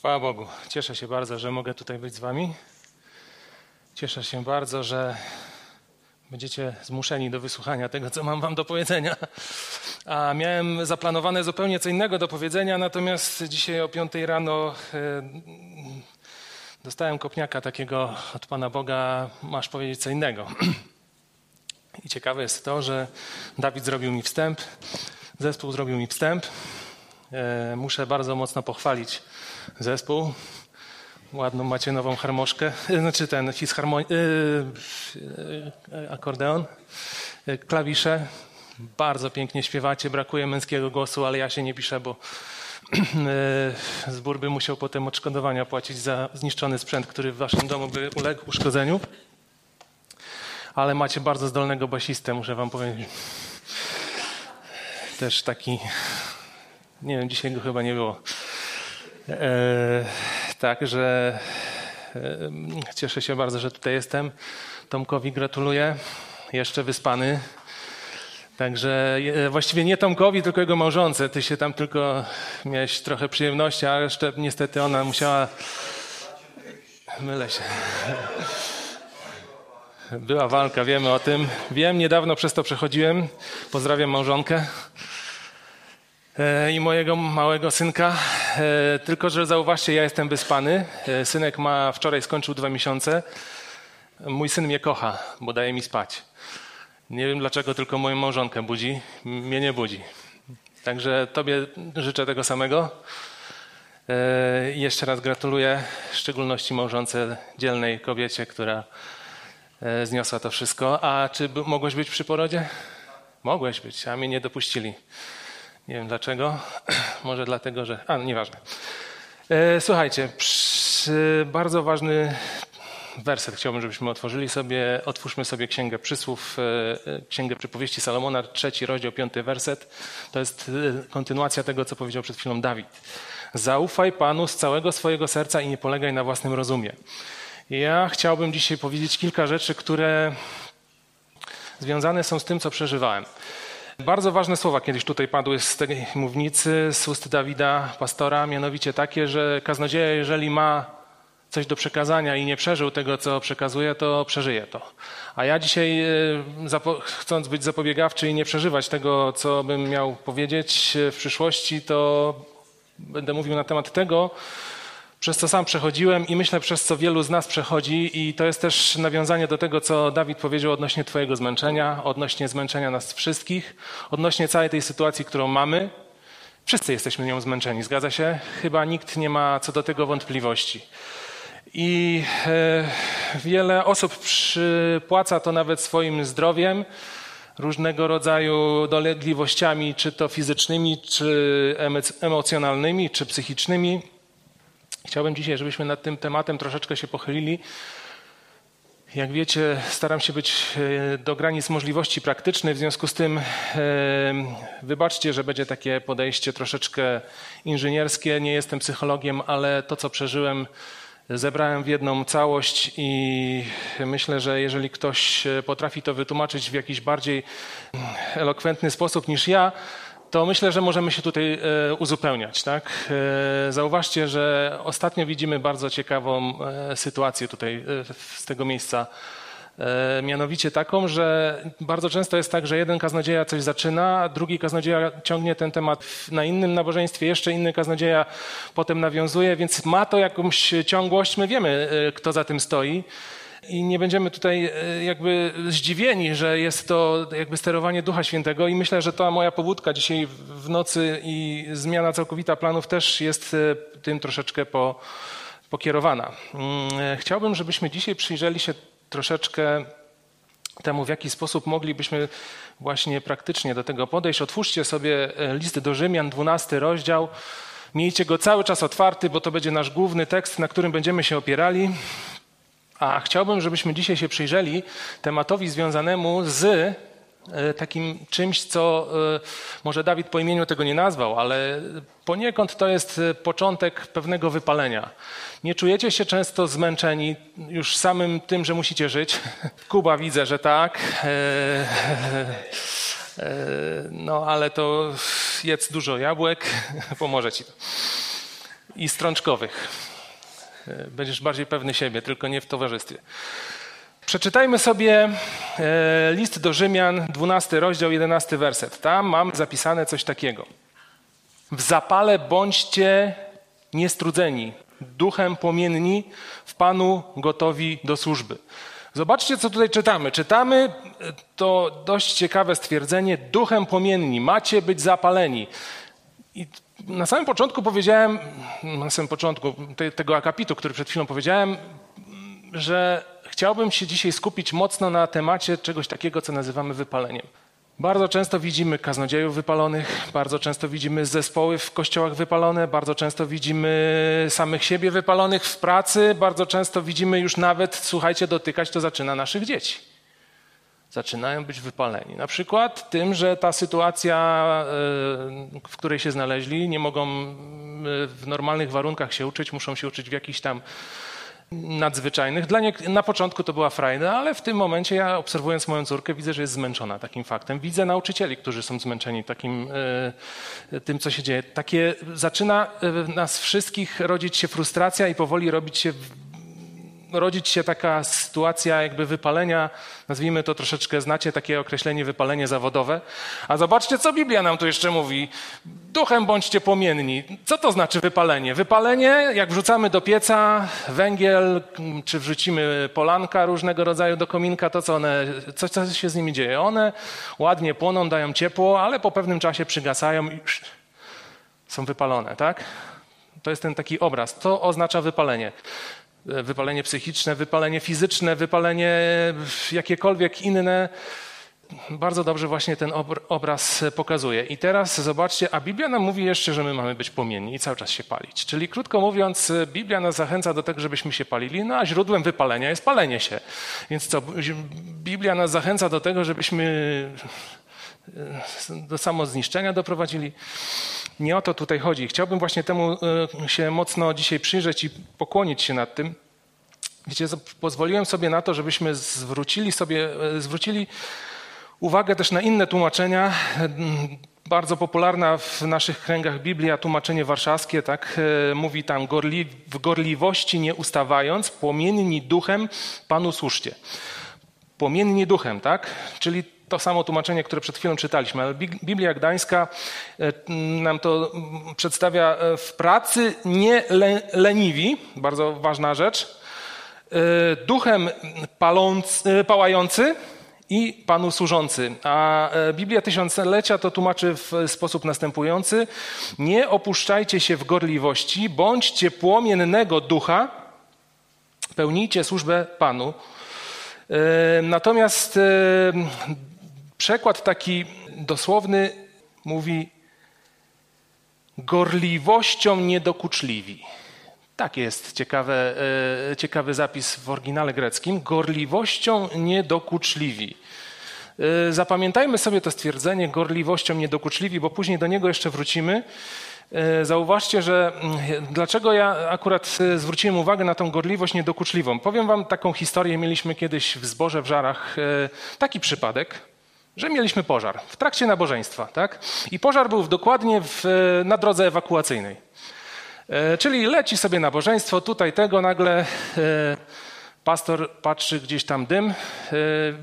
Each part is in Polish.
Chwała Bogu. Cieszę się bardzo, że mogę tutaj być z Wami. Cieszę się bardzo, że będziecie zmuszeni do wysłuchania tego, co mam Wam do powiedzenia. A miałem zaplanowane zupełnie co innego do powiedzenia, natomiast dzisiaj o 5 rano e, dostałem kopniaka takiego od Pana Boga, masz powiedzieć co innego. I ciekawe jest to, że Dawid zrobił mi wstęp, zespół zrobił mi wstęp. E, muszę bardzo mocno pochwalić zespół. Ładną macie nową harmoszkę, znaczy ten fisharmoni- yy, akordeon, klawisze. Bardzo pięknie śpiewacie, brakuje męskiego głosu, ale ja się nie piszę, bo zbór by musiał potem odszkodowania płacić za zniszczony sprzęt, który w waszym domu by uległ uszkodzeniu. Ale macie bardzo zdolnego basistę, muszę wam powiedzieć. Też taki, nie wiem, dzisiaj go chyba nie było. E, Także cieszę się bardzo, że tutaj jestem. Tomkowi gratuluję. Jeszcze wyspany. Także właściwie nie Tomkowi, tylko jego małżonce. Ty się tam tylko miałeś trochę przyjemności, a jeszcze niestety ona musiała. Mylę się. Była walka, wiemy o tym. Wiem, niedawno przez to przechodziłem. Pozdrawiam małżonkę i mojego małego synka. Tylko, że zauważcie, ja jestem wyspany. Synek ma wczoraj skończył dwa miesiące. Mój syn mnie kocha, bo daje mi spać. Nie wiem dlaczego, tylko moją małżonkę budzi. Mnie nie budzi. Także Tobie życzę tego samego. I jeszcze raz gratuluję, w szczególności małżonce dzielnej kobiecie, która zniosła to wszystko. A czy mogłeś być przy porodzie? Mogłeś być, a mnie nie dopuścili. Nie wiem dlaczego. Może dlatego, że. A, nieważne. Słuchajcie, bardzo ważny werset chciałbym, żebyśmy otworzyli sobie. Otwórzmy sobie Księgę Przysłów, Księgę Przypowieści Salomona, trzeci rozdział, piąty werset. To jest kontynuacja tego, co powiedział przed chwilą Dawid. Zaufaj Panu z całego swojego serca i nie polegaj na własnym rozumie. Ja chciałbym dzisiaj powiedzieć kilka rzeczy, które związane są z tym, co przeżywałem. Bardzo ważne słowa kiedyś tutaj padły z tej mównicy, z ust Dawida, pastora, mianowicie takie, że kaznodzieja, jeżeli ma coś do przekazania i nie przeżył tego, co przekazuje, to przeżyje to. A ja dzisiaj, chcąc być zapobiegawczy i nie przeżywać tego, co bym miał powiedzieć w przyszłości, to będę mówił na temat tego, przez co sam przechodziłem i myślę, przez co wielu z nas przechodzi, i to jest też nawiązanie do tego, co Dawid powiedział odnośnie Twojego zmęczenia, odnośnie zmęczenia nas wszystkich, odnośnie całej tej sytuacji, którą mamy. Wszyscy jesteśmy nią zmęczeni, zgadza się? Chyba nikt nie ma co do tego wątpliwości. I e, wiele osób przypłaca to nawet swoim zdrowiem, różnego rodzaju dolegliwościami, czy to fizycznymi, czy emocjonalnymi, czy psychicznymi. Chciałbym dzisiaj, żebyśmy nad tym tematem troszeczkę się pochylili. Jak wiecie, staram się być do granic możliwości praktyczny, w związku z tym wybaczcie, że będzie takie podejście troszeczkę inżynierskie. Nie jestem psychologiem, ale to, co przeżyłem, zebrałem w jedną całość i myślę, że jeżeli ktoś potrafi to wytłumaczyć w jakiś bardziej elokwentny sposób niż ja, to myślę, że możemy się tutaj uzupełniać. Tak? Zauważcie, że ostatnio widzimy bardzo ciekawą sytuację tutaj z tego miejsca. Mianowicie taką, że bardzo często jest tak, że jeden kaznodzieja coś zaczyna, drugi kaznodzieja ciągnie ten temat na innym nabożeństwie, jeszcze inny kaznodzieja potem nawiązuje, więc ma to jakąś ciągłość. My wiemy, kto za tym stoi. I nie będziemy tutaj jakby zdziwieni, że jest to jakby sterowanie Ducha Świętego i myślę, że ta moja pobudka dzisiaj w nocy i zmiana całkowita planów też jest tym troszeczkę po, pokierowana. Chciałbym, żebyśmy dzisiaj przyjrzeli się troszeczkę temu, w jaki sposób moglibyśmy właśnie praktycznie do tego podejść. Otwórzcie sobie list do Rzymian, 12 rozdział. Miejcie go cały czas otwarty, bo to będzie nasz główny tekst, na którym będziemy się opierali. A chciałbym, żebyśmy dzisiaj się przyjrzeli tematowi związanemu z takim czymś, co może Dawid po imieniu tego nie nazwał, ale poniekąd to jest początek pewnego wypalenia. Nie czujecie się często zmęczeni już samym tym, że musicie żyć? Kuba widzę, że tak. No ale to jedz dużo jabłek, pomoże ci to. i strączkowych. Będziesz bardziej pewny siebie, tylko nie w towarzystwie. Przeczytajmy sobie list do Rzymian, 12 rozdział, 11 werset. Tam mam zapisane coś takiego. W zapale bądźcie niestrudzeni, duchem płomienni, w Panu gotowi do służby. Zobaczcie, co tutaj czytamy. Czytamy to dość ciekawe stwierdzenie: duchem płomienni, macie być zapaleni. I na samym początku powiedziałem, na samym początku tego akapitu, który przed chwilą powiedziałem, że chciałbym się dzisiaj skupić mocno na temacie czegoś takiego, co nazywamy wypaleniem. Bardzo często widzimy kaznodziejów wypalonych, bardzo często widzimy zespoły w kościołach wypalone, bardzo często widzimy samych siebie wypalonych w pracy, bardzo często widzimy już nawet, słuchajcie, dotykać to zaczyna naszych dzieci. Zaczynają być wypaleni. Na przykład tym, że ta sytuacja, e, w której się znaleźli, nie mogą w normalnych warunkach się uczyć, muszą się uczyć w jakichś tam nadzwyczajnych. Dla na początku to była frajda, ale w tym momencie ja obserwując moją córkę widzę, że jest zmęczona takim faktem. Widzę nauczycieli, którzy są zmęczeni takim e, tym, co się dzieje. Takie zaczyna e, nas wszystkich rodzić się frustracja i powoli robić się rodzić się taka sytuacja jakby wypalenia, nazwijmy to troszeczkę, znacie takie określenie wypalenie zawodowe. A zobaczcie, co Biblia nam tu jeszcze mówi. Duchem bądźcie płomienni. Co to znaczy wypalenie? Wypalenie, jak wrzucamy do pieca węgiel, czy wrzucimy polanka różnego rodzaju do kominka, to co one, co, co się z nimi dzieje? One ładnie płoną, dają ciepło, ale po pewnym czasie przygasają i są wypalone, tak? To jest ten taki obraz. To oznacza wypalenie wypalenie psychiczne, wypalenie fizyczne, wypalenie jakiekolwiek inne. Bardzo dobrze właśnie ten obraz pokazuje. I teraz zobaczcie, a Biblia nam mówi jeszcze, że my mamy być płomienni i cały czas się palić. Czyli krótko mówiąc, Biblia nas zachęca do tego, żebyśmy się palili, no a źródłem wypalenia jest palenie się. Więc co, Biblia nas zachęca do tego, żebyśmy do samozniszczenia doprowadzili. Nie o to tutaj chodzi. Chciałbym właśnie temu e, się mocno dzisiaj przyjrzeć i pokłonić się nad tym. Wiecie, pozwoliłem sobie na to, żebyśmy zwrócili sobie, e, zwrócili uwagę też na inne tłumaczenia. Bardzo popularna w naszych kręgach Biblia, tłumaczenie warszawskie, tak, e, mówi tam gorli, w gorliwości nie ustawając, płomienni duchem Panu służcie. Płomienni duchem, tak? Czyli to samo tłumaczenie, które przed chwilą czytaliśmy, ale Biblia Gdańska e, nam to przedstawia e, w pracy nie leniwi, bardzo ważna rzecz, e, duchem palący, pałający i Panu służący. A Biblia Tysiąclecia to tłumaczy w sposób następujący. Nie opuszczajcie się w gorliwości, bądźcie płomiennego ducha, pełnijcie służbę Panu. Natomiast Przekład taki dosłowny mówi gorliwością niedokuczliwi. Tak jest ciekawe, e, ciekawy zapis w oryginale greckim. Gorliwością niedokuczliwi. E, zapamiętajmy sobie to stwierdzenie gorliwością niedokuczliwi, bo później do niego jeszcze wrócimy. E, zauważcie, że mm, dlaczego ja akurat zwróciłem uwagę na tą gorliwość niedokuczliwą. Powiem wam taką historię. Mieliśmy kiedyś w zborze w Żarach taki przypadek że mieliśmy pożar w trakcie nabożeństwa, tak? I pożar był dokładnie w, na drodze ewakuacyjnej. E, czyli leci sobie nabożeństwo, tutaj tego nagle e, pastor patrzy gdzieś tam dym. E,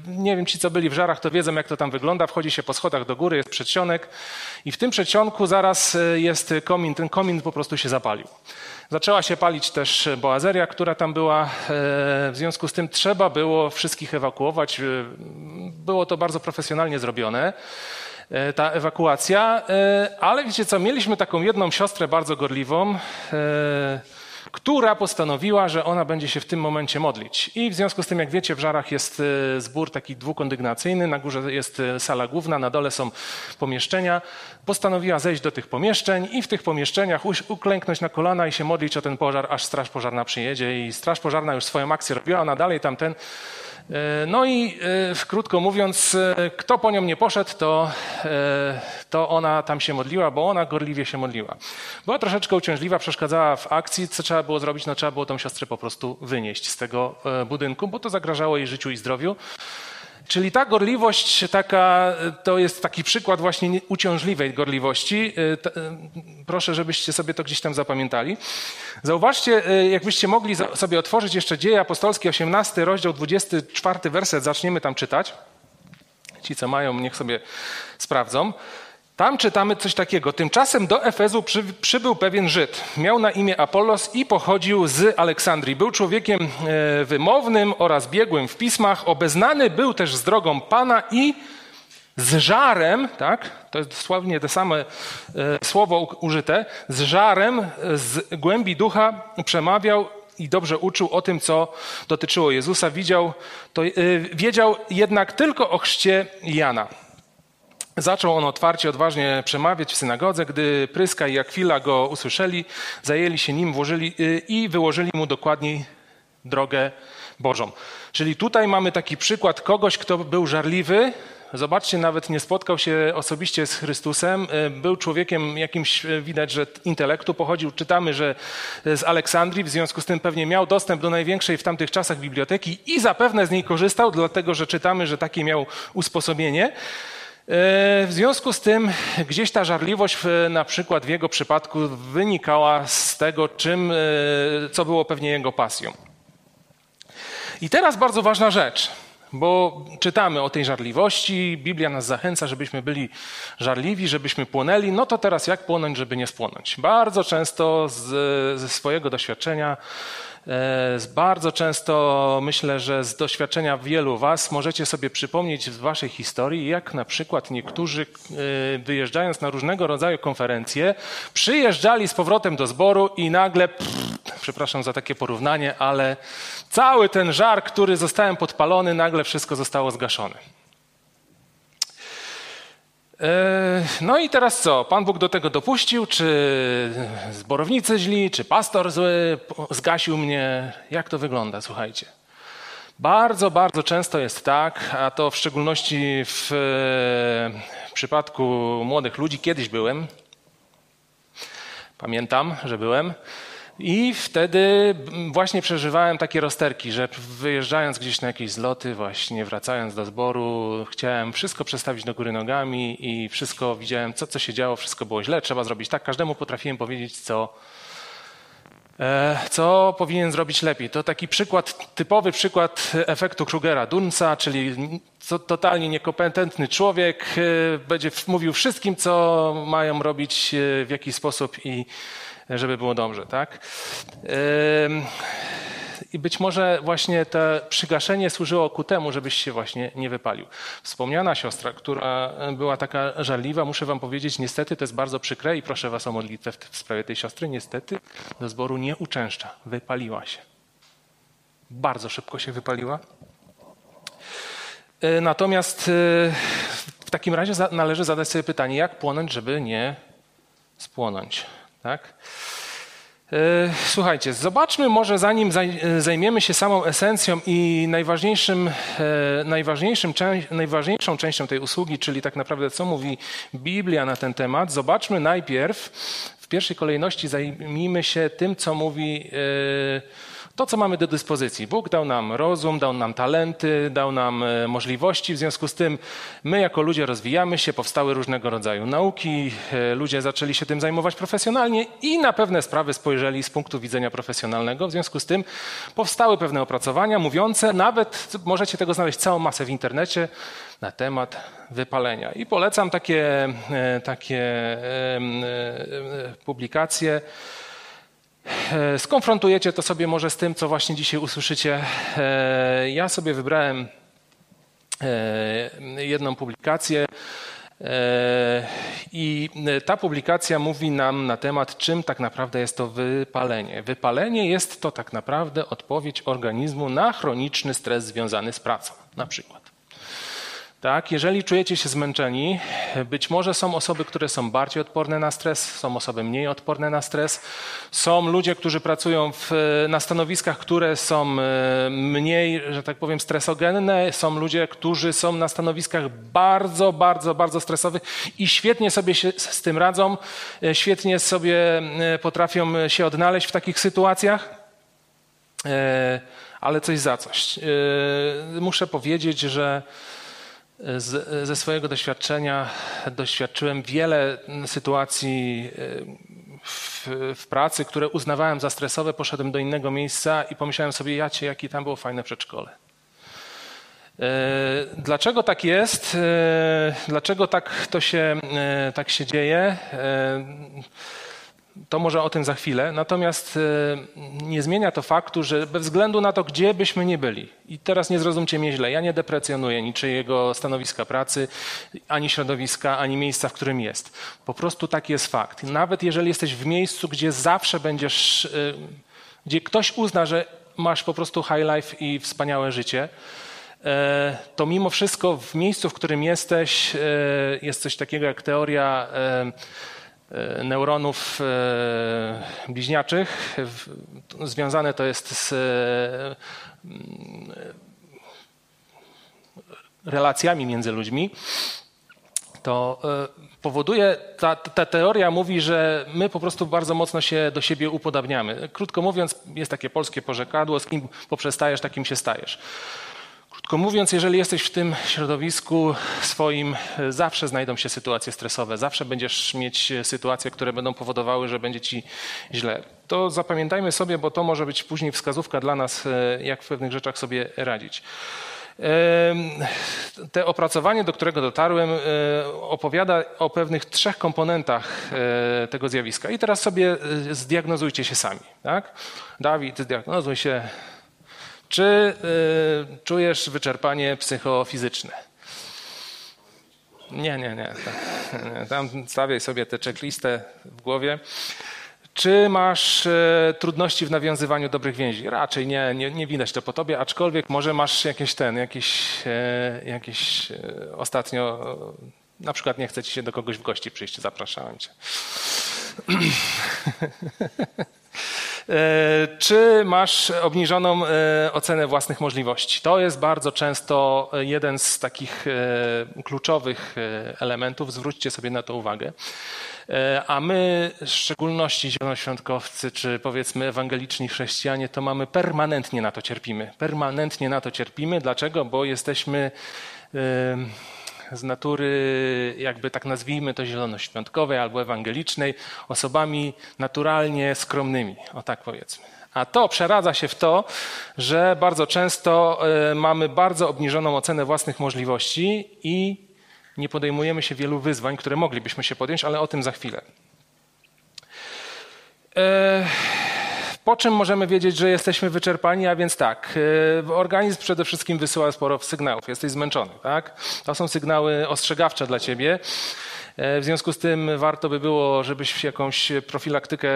nie wiem, ci co byli w żarach, to wiedzą jak to tam wygląda. Wchodzi się po schodach do góry, jest przedsionek i w tym przedsionku zaraz e, jest komin. Ten komin po prostu się zapalił. Zaczęła się palić też boazeria, która tam była. E, w związku z tym trzeba było wszystkich ewakuować. Było to bardzo profesjonalnie zrobione, ta ewakuacja. Ale wiecie co, mieliśmy taką jedną siostrę bardzo gorliwą która postanowiła, że ona będzie się w tym momencie modlić. I w związku z tym, jak wiecie, w Żarach jest e, zbór taki dwukondygnacyjny, na górze jest e, sala główna, na dole są pomieszczenia. Postanowiła zejść do tych pomieszczeń i w tych pomieszczeniach uklęknąć na kolana i się modlić o ten pożar, aż straż pożarna przyjedzie. I straż pożarna już swoją akcję robiła, ona dalej tamten no i e, krótko mówiąc, e, kto po nią nie poszedł, to, to ona tam się modliła, bo ona gorliwie się modliła. Była troszeczkę uciążliwa, przeszkadzała w akcji. Co trzeba było zrobić? No trzeba było tą siostrę po prostu wynieść z tego budynku, bo to zagrażało jej życiu i zdrowiu. Czyli ta gorliwość taka, to jest taki przykład właśnie uciążliwej gorliwości. E, e, proszę, żebyście sobie to gdzieś tam zapamiętali. Zauważcie, e, jakbyście mogli sobie otworzyć jeszcze Dzieje Apostolskie, 18 rozdział, 24 werset, zaczniemy tam czytać. Ci, co mają, niech sobie sprawdzą. Tam czytamy coś takiego. Tymczasem do Efezu przy, przybył pewien Żyd. Miał na imię Apollos i pochodził z Aleksandrii. Był człowiekiem e, wymownym oraz biegłym w pismach. Obeznany był też z drogą Pana i z żarem, tak? To jest dosłownie to same e, słowo użyte. Z żarem, z głębi ducha przemawiał i dobrze uczył o tym, co dotyczyło Jezusa. Widział, to, e, wiedział jednak tylko o chrzcie Jana. Zaczął on otwarcie, odważnie przemawiać w synagodze. Gdy Pryska i Akwila go usłyszeli, zajęli się nim włożyli, y, i wyłożyli mu dokładniej drogę Bożą. Czyli tutaj mamy taki przykład kogoś, kto był żarliwy. Zobaczcie, nawet nie spotkał się osobiście z Chrystusem. Y, był człowiekiem jakimś, y, widać, że intelektu pochodził. Czytamy, że z Aleksandrii, w związku z tym pewnie miał dostęp do największej w tamtych czasach biblioteki i zapewne z niej korzystał, dlatego że czytamy, że takie miał usposobienie. E, w związku z tym gdzieś ta żarliwość na przykład w jego przypadku wynikała z tego, czym, e, co było pewnie jego pasją. I teraz bardzo ważna rzecz, bo czytamy o tej żarliwości, Biblia nas zachęca, żebyśmy byli żarliwi, żebyśmy płonęli. No to teraz jak płonąć, żeby nie spłonąć? Bardzo często z, ze swojego doświadczenia bardzo często myślę, że z doświadczenia wielu Was możecie sobie przypomnieć z Waszej historii, jak na przykład niektórzy e, wyjeżdżając na różnego rodzaju konferencje, przyjeżdżali z powrotem do zboru i nagle, pff, przepraszam za takie porównanie, ale cały ten żar, który zostałem podpalony, nagle wszystko zostało zgaszone. E, no i teraz co? Pan Bóg do tego dopuścił? Czy zborownicy źli, czy pastor zły zgasił mnie? Jak to wygląda? Słuchajcie. Bardzo, bardzo często jest tak, a to w szczególności w, w przypadku młodych ludzi, kiedyś byłem, pamiętam, że byłem, i wtedy właśnie przeżywałem takie rozterki, że wyjeżdżając gdzieś na jakieś zloty, właśnie wracając do zboru, chciałem wszystko przestawić do góry nogami i wszystko widziałem, co, co się działo, wszystko było źle, trzeba zrobić tak. Każdemu potrafiłem powiedzieć, co, e, co powinien zrobić lepiej. To taki przykład, typowy przykład efektu Krugera Dunsa, czyli totalnie niekompetentny człowiek e, będzie mówił wszystkim, co mają robić e, w jaki sposób i żeby było dobrze, tak? I być może właśnie to przygaszenie służyło ku temu, żebyś się właśnie nie wypalił. Wspomniana siostra, która była taka żarliwa, muszę wam powiedzieć, niestety to jest bardzo przykre i proszę was o modlitwę w sprawie tej siostry, niestety do zboru nie uczęszcza, wypaliła się. Bardzo szybko się wypaliła. E, natomiast e, w takim razie należy zadać sobie pytanie, jak płonąć, żeby nie spłonąć. Tak? E, słuchajcie, zobaczmy może zanim zajmiemy się samą esencją i najważniejszym, e, najważniejszym, najważniejszą częścią tej usługi, czyli tak naprawdę co mówi Biblia na ten temat, zobaczmy najpierw, w pierwszej kolejności zajmijmy się tym, co mówi e, to, co mamy do dyspozycji. Bóg dał nam rozum, dał nam talenty, dał nam e, możliwości, w związku z tym my jako ludzie rozwijamy się, powstały różnego rodzaju nauki, e, ludzie zaczęli się tym zajmować profesjonalnie i na pewne sprawy spojrzeli z punktu widzenia profesjonalnego, w związku z tym powstały pewne opracowania mówiące, nawet możecie tego znaleźć całą masę w internecie, na temat wypalenia. I polecam takie, e, takie publikacje. E, skonfrontujecie to sobie może z tym, co właśnie dzisiaj usłyszycie. E, ja sobie wybrałem e, jedną publikację. I ta publikacja mówi nam na temat, czym tak naprawdę jest to wypalenie. Wypalenie jest to tak naprawdę odpowiedź organizmu na chroniczny stres związany z pracą, na przykład. Tak, jeżeli czujecie się zmęczeni, być może są osoby, które są bardziej odporne na stres, są osoby mniej odporne na stres. Są ludzie, którzy pracują w, na stanowiskach, które są e, mniej, że tak powiem, stresogenne. Są ludzie, którzy są na stanowiskach bardzo, bardzo, bardzo stresowych i świetnie sobie się z tym radzą, e, świetnie sobie e, potrafią się odnaleźć w takich sytuacjach. ale coś za coś. Muszę powiedzieć, że z, ze swojego doświadczenia doświadczyłem wiele sytuacji w, w, pracy, które uznawałem za stresowe. Poszedłem do innego miejsca i pomyślałem sobie, jacie, jakie tam było fajne przedszkole. Dlaczego tak jest? Dlaczego tak to się, tak się dzieje? To może o tym za chwilę. Natomiast e, nie zmienia to faktu, że bez względu na to, gdzie byśmy nie byli, i teraz nie zrozumcie mnie źle, ja nie deprecjonuję niczyjego stanowiska pracy, ani środowiska, ani miejsca, w którym jest. Po prostu taki jest fakt. Nawet jeżeli jesteś w miejscu, gdzie zawsze będziesz, e, gdzie ktoś uzna, że masz po prostu high life i wspaniałe życie, e, to mimo wszystko w miejscu, w którym jesteś, jest coś takiego jak teoria neuronów e, bliźniaczych. Związane to jest z e, relacjami między ludźmi. To powoduje, ta, ta teoria mówi, że my po prostu bardzo mocno się do siebie upodabniamy. Krótko mówiąc, jest takie polskie porzekadło, z kim poprzestajesz, takim się stajesz. Krótko mówiąc, jeżeli jesteś w tym środowisku swoim, zawsze znajdą się sytuacje stresowe, zawsze będziesz mieć sytuacje, które będą powodowały, że będzie ci źle. To zapamiętajmy sobie, bo to może być później wskazówka dla nas, e, jak w pewnych rzeczach sobie radzić. Te opracowanie, do którego dotarłem, e, opowiada o pewnych trzech komponentach e, tego zjawiska. I teraz sobie zdiagnozujcie się sami. Tak? Dawid, zdiagnozuj się czy y, czujesz wyczerpanie psychofizyczne? Nie, nie, nie. Tam stawiaj sobie tę checklistę w głowie. Czy masz y, trudności w nawiązywaniu dobrych więzi? Raczej nie, nie, nie widać to po tobie, aczkolwiek może masz jakieś ten, jakiś, y, jakiś ostatnio, na przykład nie chce ci się do kogoś w gości przyjść, zapraszałem cię. E, czy masz obniżoną e, ocenę własnych możliwości? To jest bardzo często jeden z takich e, kluczowych elementów. Zwróćcie sobie na to uwagę. A my, w szczególności zielonoświątkowcy, czy powiedzmy ewangeliczni chrześcijanie, to mamy permanentnie na to cierpimy. Permanentnie na to cierpimy. Dlaczego? Bo jesteśmy z natury, jakby tak nazwijmy to zielonoświątkowej albo ewangelicznej, osobami naturalnie skromnymi, o tak powiedzmy. A to przeradza się w to, że bardzo często e, mamy bardzo obniżoną ocenę własnych możliwości i nie podejmujemy się wielu wyzwań, które moglibyśmy się podjąć, ale o tym za chwilę. E, po czym możemy wiedzieć, że jesteśmy wyczerpani? A więc tak, e, organizm przede wszystkim wysyła sporo sygnałów. Jesteś zmęczony, tak? To są sygnały ostrzegawcze dla ciebie. E, w związku z tym warto by było, żebyś jakąś profilaktykę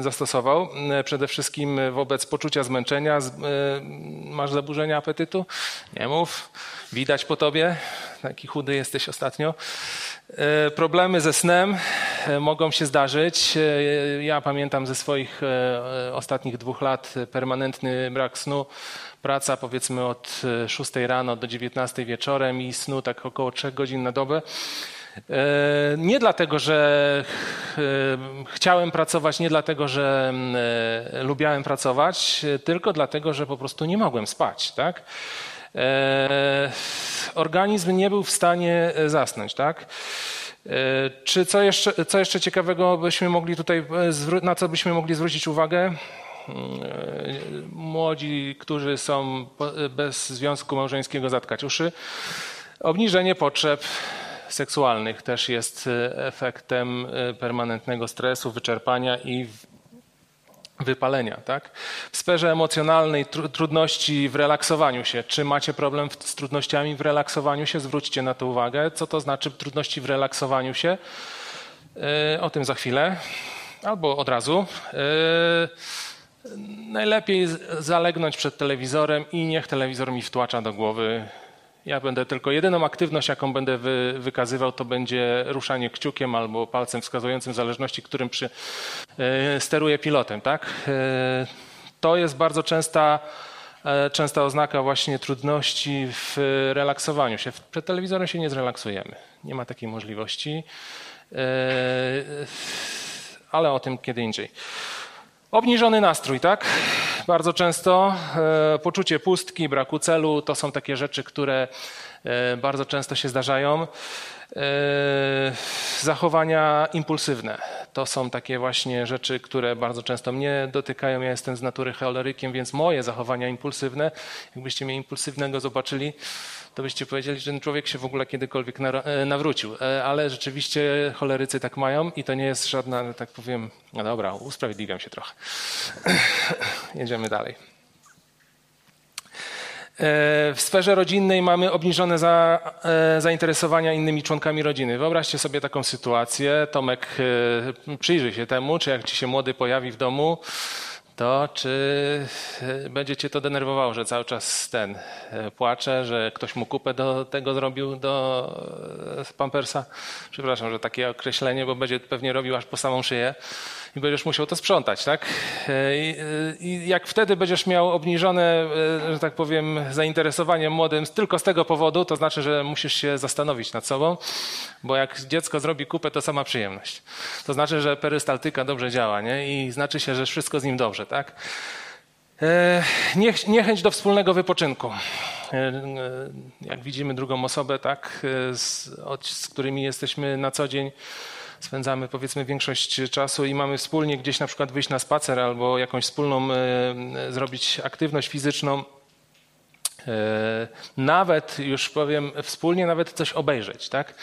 zastosował. E, przede wszystkim wobec poczucia zmęczenia. Masz zaburzenia apetytu? Nie mów. Widać po tobie. Taki chudy jesteś ostatnio. E, problemy ze snem e, mogą się zdarzyć. E, ja pamiętam ze swoich ostatnich dwóch lat permanentny brak snu. Praca powiedzmy od 6 rano do 19 wieczorem i snu tak około 3 godzin na dobę. Nie dlatego, że chciałem pracować, nie dlatego, że lubiałem pracować, tylko dlatego, że po prostu nie mogłem spać. Tak? E, organizm nie był w stanie e, zasnąć, tak? E, czy co jeszcze, co jeszcze ciekawego byśmy mogli tutaj, na co byśmy mogli zwrócić uwagę? Młodzi, którzy są bez związku małżeńskiego zatkać uszy. Obniżenie potrzeb seksualnych też jest efektem permanentnego stresu, wyczerpania i wypalenia. Tak? W sferze emocjonalnej tr trudności w relaksowaniu się. Czy macie problem z trudnościami w relaksowaniu się? Zwróćcie na to uwagę. Co to znaczy trudności w relaksowaniu się? Yy, o tym za chwilę. Albo od razu. Yy, najlepiej zalegnąć przed telewizorem i niech telewizor mi wtłacza do głowy ja będę tylko jedyną aktywność, jaką będę wy, wykazywał, to będzie ruszanie kciukiem albo palcem wskazującym, w zależności, którym przy, e, steruję pilotem. Tak? E, to jest bardzo częsta, e, częsta oznaka właśnie trudności w relaksowaniu się. Przed telewizorem się nie zrelaksujemy. Nie ma takiej możliwości. Ale o tym kiedy indziej. Obniżony nastrój, tak? bardzo często, e, poczucie pustki, braku celu to są takie rzeczy, które e, bardzo często się zdarzają. Zachowania impulsywne to są takie właśnie rzeczy, które bardzo często mnie dotykają. Ja jestem z natury cholerykiem, więc moje zachowania impulsywne, jakbyście mnie impulsywnego zobaczyli, to byście powiedzieli, że ten człowiek się w ogóle kiedykolwiek e, nawrócił. E, ale rzeczywiście cholerycy tak mają i to nie jest żadna, tak powiem, no dobra, usprawiedliwiam się trochę. Jedziemy dalej. E, w sferze rodzinnej mamy obniżone za, zainteresowania innymi członkami rodziny. Wyobraźcie sobie taką sytuację. Tomek, przyjrzyj się temu, czy jak ci się młody pojawi w domu, to czy e, będzie cię to denerwowało, że cały czas ten e, płacze, że ktoś mu kupę do tego zrobił do e, Pampersa? Przepraszam, że takie określenie, bo będzie pewnie robił aż po samą szyję i będziesz musiał to sprzątać, tak? I, I, jak wtedy będziesz miał obniżone, że tak powiem, zainteresowanie młodym tylko z tego powodu, to znaczy, że musisz się zastanowić nad sobą, bo jak dziecko zrobi kupę, to sama przyjemność. To znaczy, że perystaltyka dobrze działa, nie? I znaczy się, że wszystko z nim dobrze, tak? Niechęć do wspólnego wypoczynku. Jak widzimy drugą osobę, tak, z, z którymi jesteśmy na co dzień, spędzamy powiedzmy większość czasu i mamy wspólnie gdzieś na przykład wyjść na spacer albo jakąś wspólną e, zrobić aktywność fizyczną, e, nawet już powiem wspólnie nawet coś obejrzeć, tak?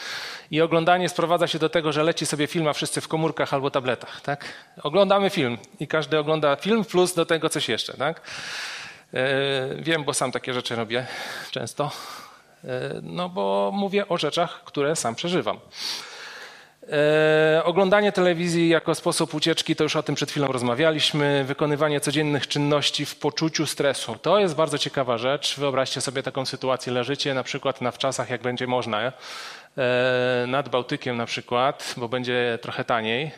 I oglądanie sprowadza się do tego, że leci sobie film, a wszyscy w komórkach albo tabletach, tak? Oglądamy film i każdy ogląda film plus do tego coś jeszcze, tak? E, wiem, bo sam takie rzeczy robię często, no bo mówię o rzeczach, które sam przeżywam. E, oglądanie telewizji jako sposób ucieczki, to już o tym przed chwilą rozmawialiśmy. Wykonywanie codziennych czynności w poczuciu stresu. To jest bardzo ciekawa rzecz. Wyobraźcie sobie taką sytuację. Leżycie na przykład na wczasach, jak będzie można, e, nad Bałtykiem na przykład, bo będzie trochę taniej.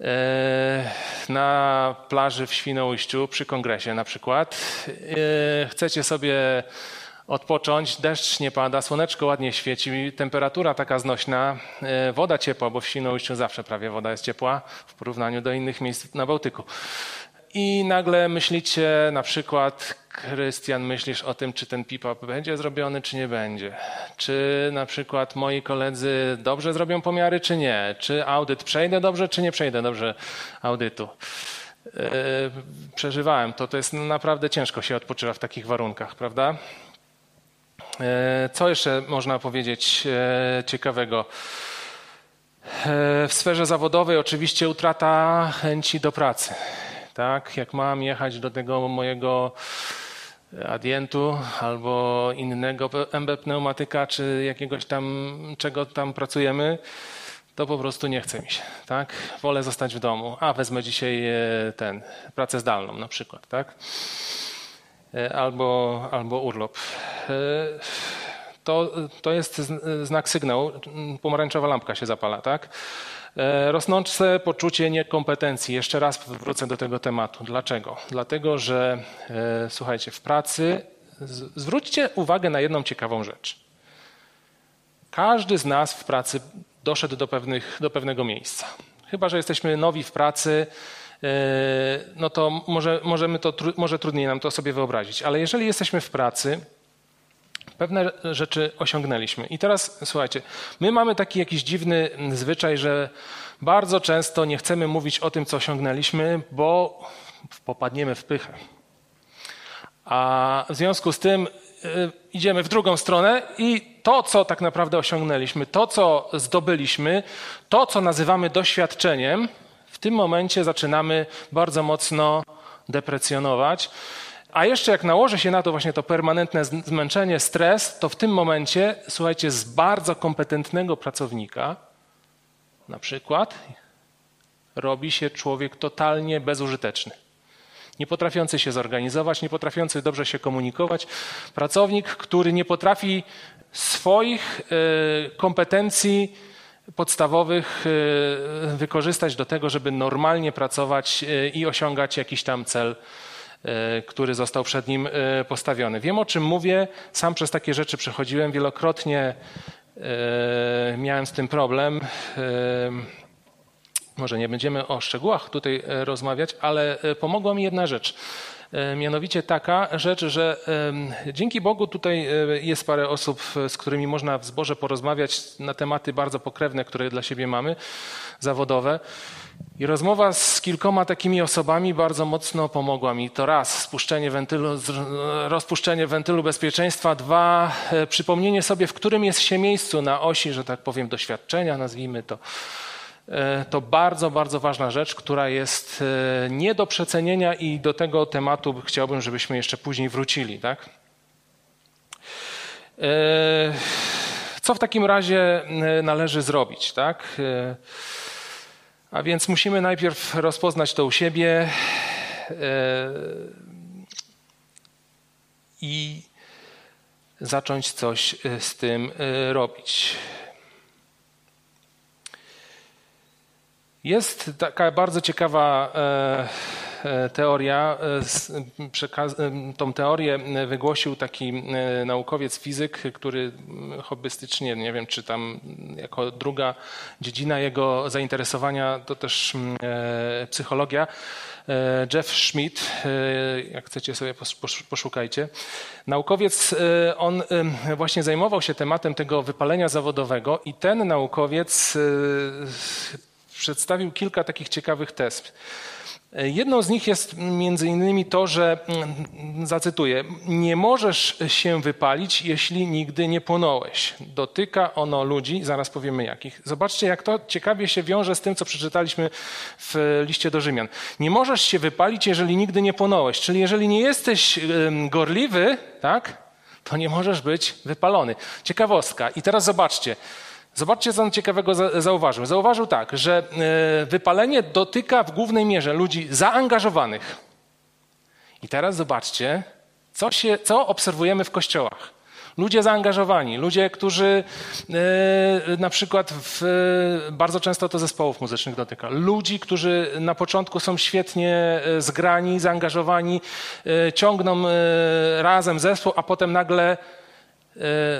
E, na plaży w Świnoujściu przy kongresie na przykład. E, chcecie sobie odpocząć, deszcz nie pada, słoneczko ładnie świeci, temperatura taka znośna, e, woda ciepła, bo w Świnoujściu zawsze prawie woda jest ciepła w porównaniu do innych miejsc na Bałtyku. I nagle myślicie, na przykład, Krystian, myślisz o tym, czy ten pipa będzie zrobiony, czy nie będzie. Czy na przykład moi koledzy dobrze zrobią pomiary, czy nie. Czy audyt przejdę dobrze, czy nie przejdę dobrze audytu. E, przeżywałem to, to jest naprawdę ciężko się odpoczywa w takich warunkach, prawda? E, co jeszcze można powiedzieć e, ciekawego? E, w sferze zawodowej oczywiście utrata chęci do pracy. Tak, jak mam jechać do tego mojego adientu albo innego MB pneumatyka, czy jakiegoś tam, czego tam pracujemy, to po prostu nie chce mi się. Tak? Wolę zostać w domu. A wezmę dzisiaj ten, pracę zdalną na przykład. Tak? E, albo, albo urlop. E, to, to jest znak sygnał, pomarańczowa lampka się zapala, tak? E, rosnące poczucie niekompetencji. Jeszcze raz wrócę do tego tematu. Dlaczego? Dlatego, że słuchajcie, w pracy zwróćcie uwagę na jedną ciekawą rzecz. Każdy z nas w pracy doszedł do, pewnych, do pewnego miejsca. Chyba, że jesteśmy nowi w pracy, no to może, możemy to, może trudniej nam to sobie wyobrazić. Ale jeżeli jesteśmy w pracy, pewne rzeczy osiągnęliśmy. I teraz słuchajcie, my mamy taki jakiś dziwny zwyczaj, że bardzo często nie chcemy mówić o tym, co osiągnęliśmy, bo popadniemy w pychę. A w związku z tym y, idziemy w drugą stronę i to, co tak naprawdę osiągnęliśmy, to, co zdobyliśmy, to, co nazywamy doświadczeniem, tym momencie zaczynamy bardzo mocno deprecjonować. A jeszcze jak nałoży się na to właśnie to permanentne zmęczenie, stres, to w tym momencie, słuchajcie, z bardzo kompetentnego pracownika, na przykład, robi się człowiek totalnie bezużyteczny. Nie potrafiący się zorganizować, nie potrafiący dobrze się komunikować. Pracownik, który nie potrafi swoich y, kompetencji podstawowych e, wykorzystać do tego, żeby normalnie pracować e, i osiągać jakiś tam cel, e, który został przed nim postawiony. Wiem o czym mówię, sam przez takie rzeczy przechodziłem wielokrotnie, miałem z tym problem. Może nie będziemy o szczegółach tutaj rozmawiać, ale pomogła mi jedna rzecz. Mianowicie taka rzecz, że dzięki Bogu tutaj jest parę osób, z którymi można w zborze porozmawiać na tematy bardzo pokrewne, które dla siebie mamy, zawodowe. I rozmowa z kilkoma takimi osobami bardzo mocno pomogła mi. To raz, spuszczenie wentylu, rozpuszczenie wentylu bezpieczeństwa. Dwa, e, przypomnienie sobie, w którym jest się miejscu na osi, że tak powiem, doświadczenia, nazwijmy to. E, to bardzo, bardzo ważna rzecz, która jest e, nie do przecenienia i do tego tematu chciałbym, żebyśmy jeszcze później wrócili. Tak? Co w takim razie należy zrobić? Tak? A więc musimy najpierw rozpoznać to u siebie e, i zacząć coś e, z tym e, robić. Jest taka bardzo ciekawa E, teoria, e, e, tą teorię wygłosił taki naukowiec fizyk, który hobbystycznie, nie wiem czy tam jako druga dziedzina jego zainteresowania to też psychologia. Jeff Schmidt, jak chcecie sobie poszukajcie. Naukowiec, on właśnie zajmował się tematem tego wypalenia zawodowego i ten naukowiec przedstawił kilka takich ciekawych test. Jedną z nich jest między innymi to, że, mm, zacytuję, nie możesz się wypalić, jeśli nigdy nie płonąłeś. Dotyka ono ludzi, zaraz powiemy jakich. Zobaczcie, jak to ciekawie się wiąże z tym, co przeczytaliśmy w liście do Rzymian. Nie możesz się wypalić, jeżeli nigdy nie płonąłeś. Czyli jeżeli nie jesteś gorliwy, tak, to nie możesz być wypalony. Ciekawostka. I teraz zobaczcie. Zobaczcie, co on ciekawego zauważył. Zauważył tak, że e, wypalenie dotyka w głównej mierze ludzi zaangażowanych. I teraz zobaczcie, co, się, co obserwujemy w kościołach. Ludzie zaangażowani, ludzie, którzy e, na przykład w, bardzo często to zespołów muzycznych dotyka. Ludzi, którzy na początku są świetnie e, zgrani, zaangażowani, ciągną razem zespół, a potem nagle E,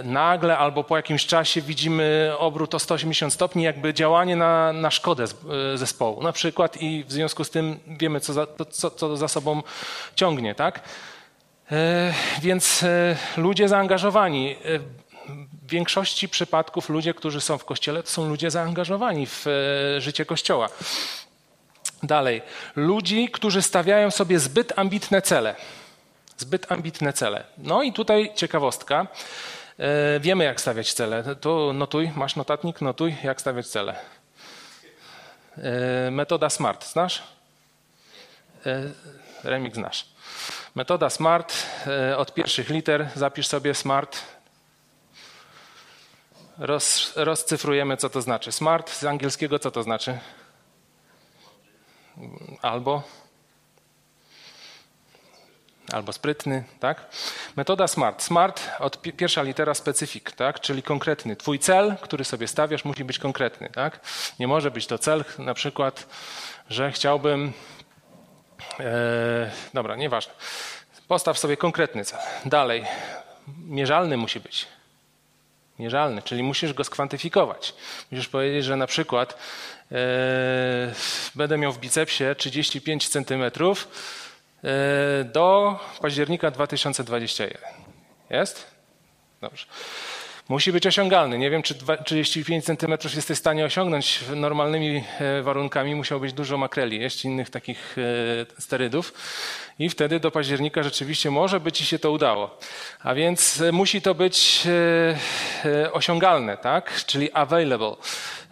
nagle albo po jakimś czasie widzimy obrót o 180 stopni, jakby działanie na, na szkodę e, zespołu na przykład i w związku z tym wiemy, co za, co, co za sobą ciągnie, tak? E, więc ludzie zaangażowani, w większości przypadków ludzie, którzy są w kościele, to są ludzie zaangażowani w życie kościoła. Dalej, ludzi, którzy stawiają sobie zbyt ambitne cele. Zbyt ambitne cele. No i tutaj ciekawostka. E, wiemy, jak stawiać cele. Tu notuj, masz notatnik, notuj, jak stawiać cele. E, metoda SMART, znasz? E, remix znasz. Metoda SMART od pierwszych liter, zapisz sobie SMART. Roz, rozcyfrujemy, co to znaczy. SMART z angielskiego, co to znaczy? Albo albo sprytny, tak? Metoda SMART. SMART od pierwsza litera specyfik, tak? Czyli konkretny. Twój cel, który sobie stawiasz, musi być konkretny, tak? Nie może być to cel, na przykład, że chciałbym. E, dobra, nieważne. Postaw sobie konkretny cel. Dalej, mierzalny musi być. Mierzalny, czyli musisz go skwantyfikować. Musisz powiedzieć, że na przykład e, będę miał w bicepsie 35 centymetrów do października 2021. Jest? Dobrze. Musi być osiągalny. Nie wiem, czy 35 cm jesteś w stanie osiągnąć normalnymi e, warunkami. Musiał być dużo makreli, jeść innych takich e, sterydów. I wtedy do października rzeczywiście może by ci się to udało. A więc musi to być osiągalne, tak? Czyli available.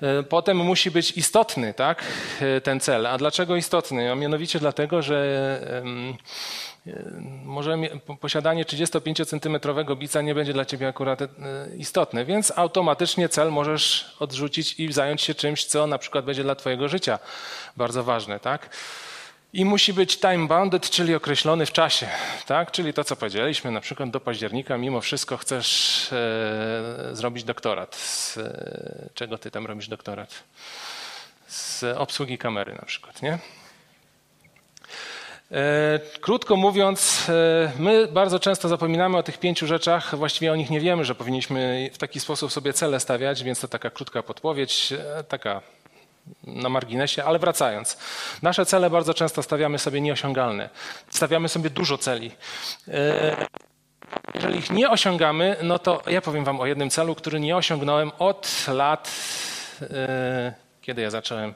E, potem musi być istotny tak, e, ten cel. A dlaczego istotny? A mianowicie dlatego, że e, może posiadanie 35-centymetrowego bica nie będzie dla ciebie akurat istotne, więc automatycznie cel możesz odrzucić i zająć się czymś, co na przykład będzie dla twojego życia bardzo ważne. Tak? I musi być time bounded, czyli określony w czasie. Tak? Czyli to, co powiedzieliśmy, na przykład do października mimo wszystko chcesz e, zrobić doktorat. Z e, czego ty tam robisz doktorat? Z obsługi kamery na przykład, nie? E, krótko mówiąc, e, my bardzo często zapominamy o tych pięciu rzeczach, właściwie o nich nie wiemy, że powinniśmy w taki sposób sobie cele stawiać, więc to taka krótka podpowiedź, e, taka na marginesie, ale wracając. Nasze cele bardzo często stawiamy sobie nieosiągalne. Stawiamy sobie dużo celi. Jeżeli ich nie osiągamy, no to ja powiem Wam o jednym celu, który nie osiągnąłem od lat, kiedy ja zacząłem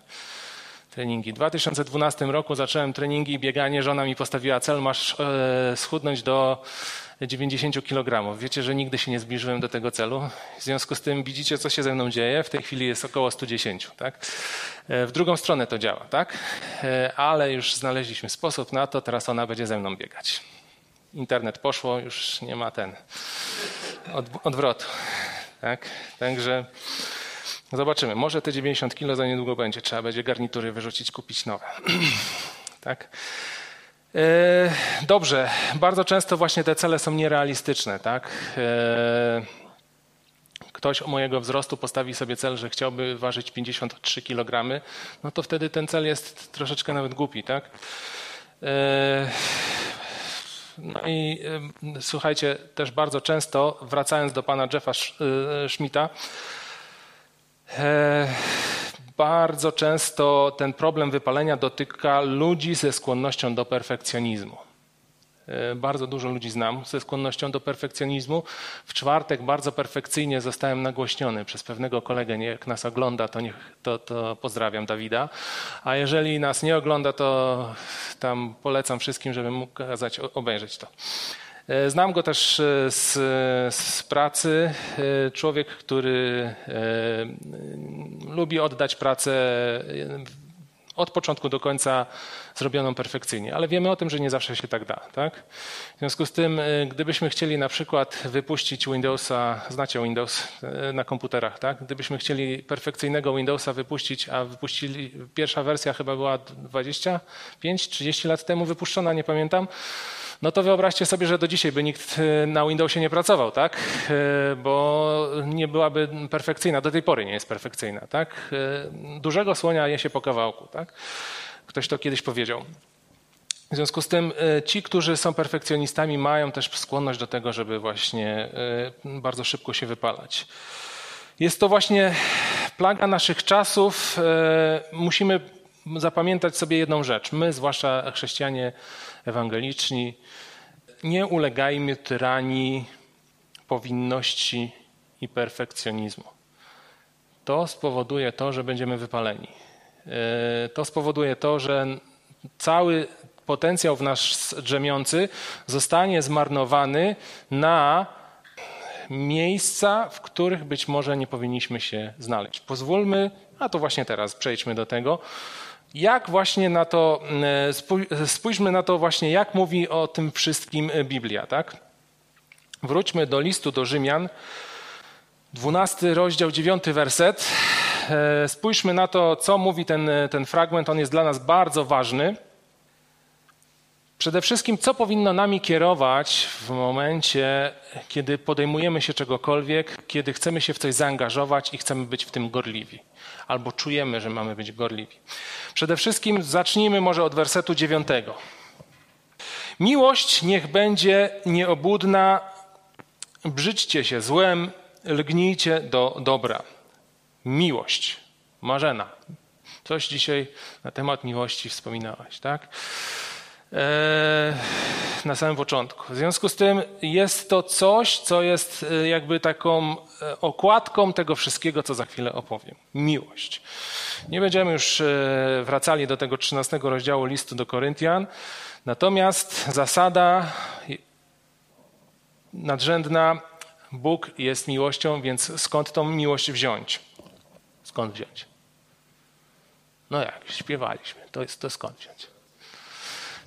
treningi. W 2012 roku zacząłem treningi i bieganie. Żona mi postawiła cel, masz e, schudnąć do 90 kg. Wiecie, że nigdy się nie zbliżyłem do tego celu. W związku z tym widzicie, co się ze mną dzieje. W tej chwili jest około 110. Tak? E, w drugą stronę to działa, tak? E, ale już znaleźliśmy sposób na to. Teraz ona będzie ze mną biegać. Internet poszło, już nie ma ten od, odwrotu. Tak? Także zobaczymy. Może te 90 kg za niedługo będzie. Trzeba będzie garnitury wyrzucić, kupić nowe. tak? E, dobrze, bardzo często właśnie te cele są nierealistyczne, tak? E, ktoś mojego wzrostu postawi sobie cel, że chciałby ważyć 53 kg, no to wtedy ten cel jest troszeczkę nawet głupi, tak? E, no i słuchajcie, też bardzo często, wracając do pana Jeffa Schmidta, bardzo często ten problem wypalenia dotyka ludzi ze skłonnością do perfekcjonizmu. Bardzo dużo ludzi znam ze skłonnością do perfekcjonizmu. W czwartek bardzo perfekcyjnie zostałem nagłośniony przez pewnego kolegę. Jak nas ogląda, to, niech, to, to pozdrawiam Dawida. A jeżeli nas nie ogląda, to tam polecam wszystkim, żeby mógł kazać obejrzeć to. E, znam go też e, z, z, pracy. E, człowiek, który lubi oddać pracę od początku do końca zrobioną perfekcyjnie, ale wiemy o tym, że nie zawsze się tak da. Tak? W związku z tym, gdybyśmy chcieli na przykład wypuścić Windowsa, znacie Windows na komputerach, tak? gdybyśmy chcieli perfekcyjnego Windowsa wypuścić, a wypuścili, pierwsza wersja chyba była 25-30 lat temu wypuszczona, nie pamiętam, no to wyobraźcie sobie, że do dzisiaj by nikt e, na Windowsie nie pracował, tak? E, bo nie byłaby perfekcyjna, do tej pory nie jest perfekcyjna, tak? E, dużego słonia je się po kawałku, tak? Ktoś to kiedyś powiedział. W związku z tym ci, którzy są perfekcjonistami, mają też skłonność do tego, żeby właśnie bardzo szybko się wypalać. Jest to właśnie plaga naszych czasów. Musimy zapamiętać sobie jedną rzecz. My, zwłaszcza chrześcijanie ewangeliczni, nie ulegajmy tyranii powinności i perfekcjonizmu. To spowoduje to, że będziemy wypaleni. E, to spowoduje to, że cały potencjał w nas drzemiący zostanie zmarnowany na miejsca, w których być może nie powinniśmy się znaleźć. Pozwólmy, a to właśnie teraz przejdźmy do tego, jak właśnie na to, e, spójrzmy na to właśnie, jak mówi o tym wszystkim e, Biblia, tak? Wróćmy do listu do Rzymian, 12 rozdział, 9 werset. E, spójrzmy na to, co mówi ten, ten fragment, on jest dla nas bardzo ważny. Przede wszystkim, co powinno nami kierować w momencie, kiedy podejmujemy się czegokolwiek, kiedy chcemy się w coś zaangażować i chcemy być w tym gorliwi, albo czujemy, że mamy być gorliwi. Przede wszystkim zacznijmy może od wersetu dziewiątego. Miłość niech będzie nieobudna, brzydźcie się złem, lgnijcie do dobra. Miłość. Marzena. Coś dzisiaj na temat miłości wspominałaś, tak? Eee, na samym początku. W związku z tym jest to coś, co jest e, jakby taką e, okładką tego wszystkiego, co za chwilę opowiem. Miłość. Nie będziemy już e, wracali do tego 13 rozdziału listu do Koryntian, natomiast zasada nadrzędna Bóg jest miłością, więc skąd tą miłość wziąć? Skąd wziąć? No jak, śpiewaliśmy, to, jest, to skąd wziąć?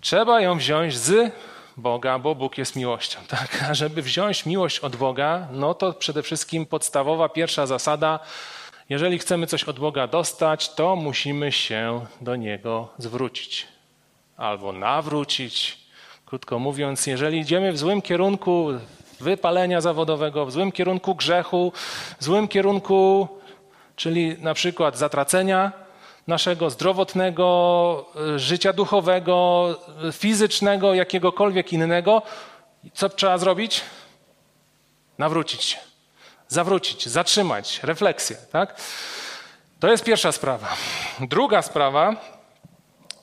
Trzeba ją wziąć z Boga, bo Bóg jest miłością. Tak? A żeby wziąć miłość od Boga, no to przede wszystkim podstawowa pierwsza zasada, jeżeli chcemy coś od Boga dostać, to musimy się do Niego zwrócić albo nawrócić. Krótko mówiąc, jeżeli idziemy w złym kierunku wypalenia zawodowego, w złym kierunku grzechu, w złym kierunku, czyli na przykład zatracenia, naszego zdrowotnego, e, życia duchowego, e, fizycznego, jakiegokolwiek innego, co trzeba zrobić? Nawrócić się, zawrócić, zatrzymać, refleksję. Tak? To jest pierwsza sprawa. Druga sprawa,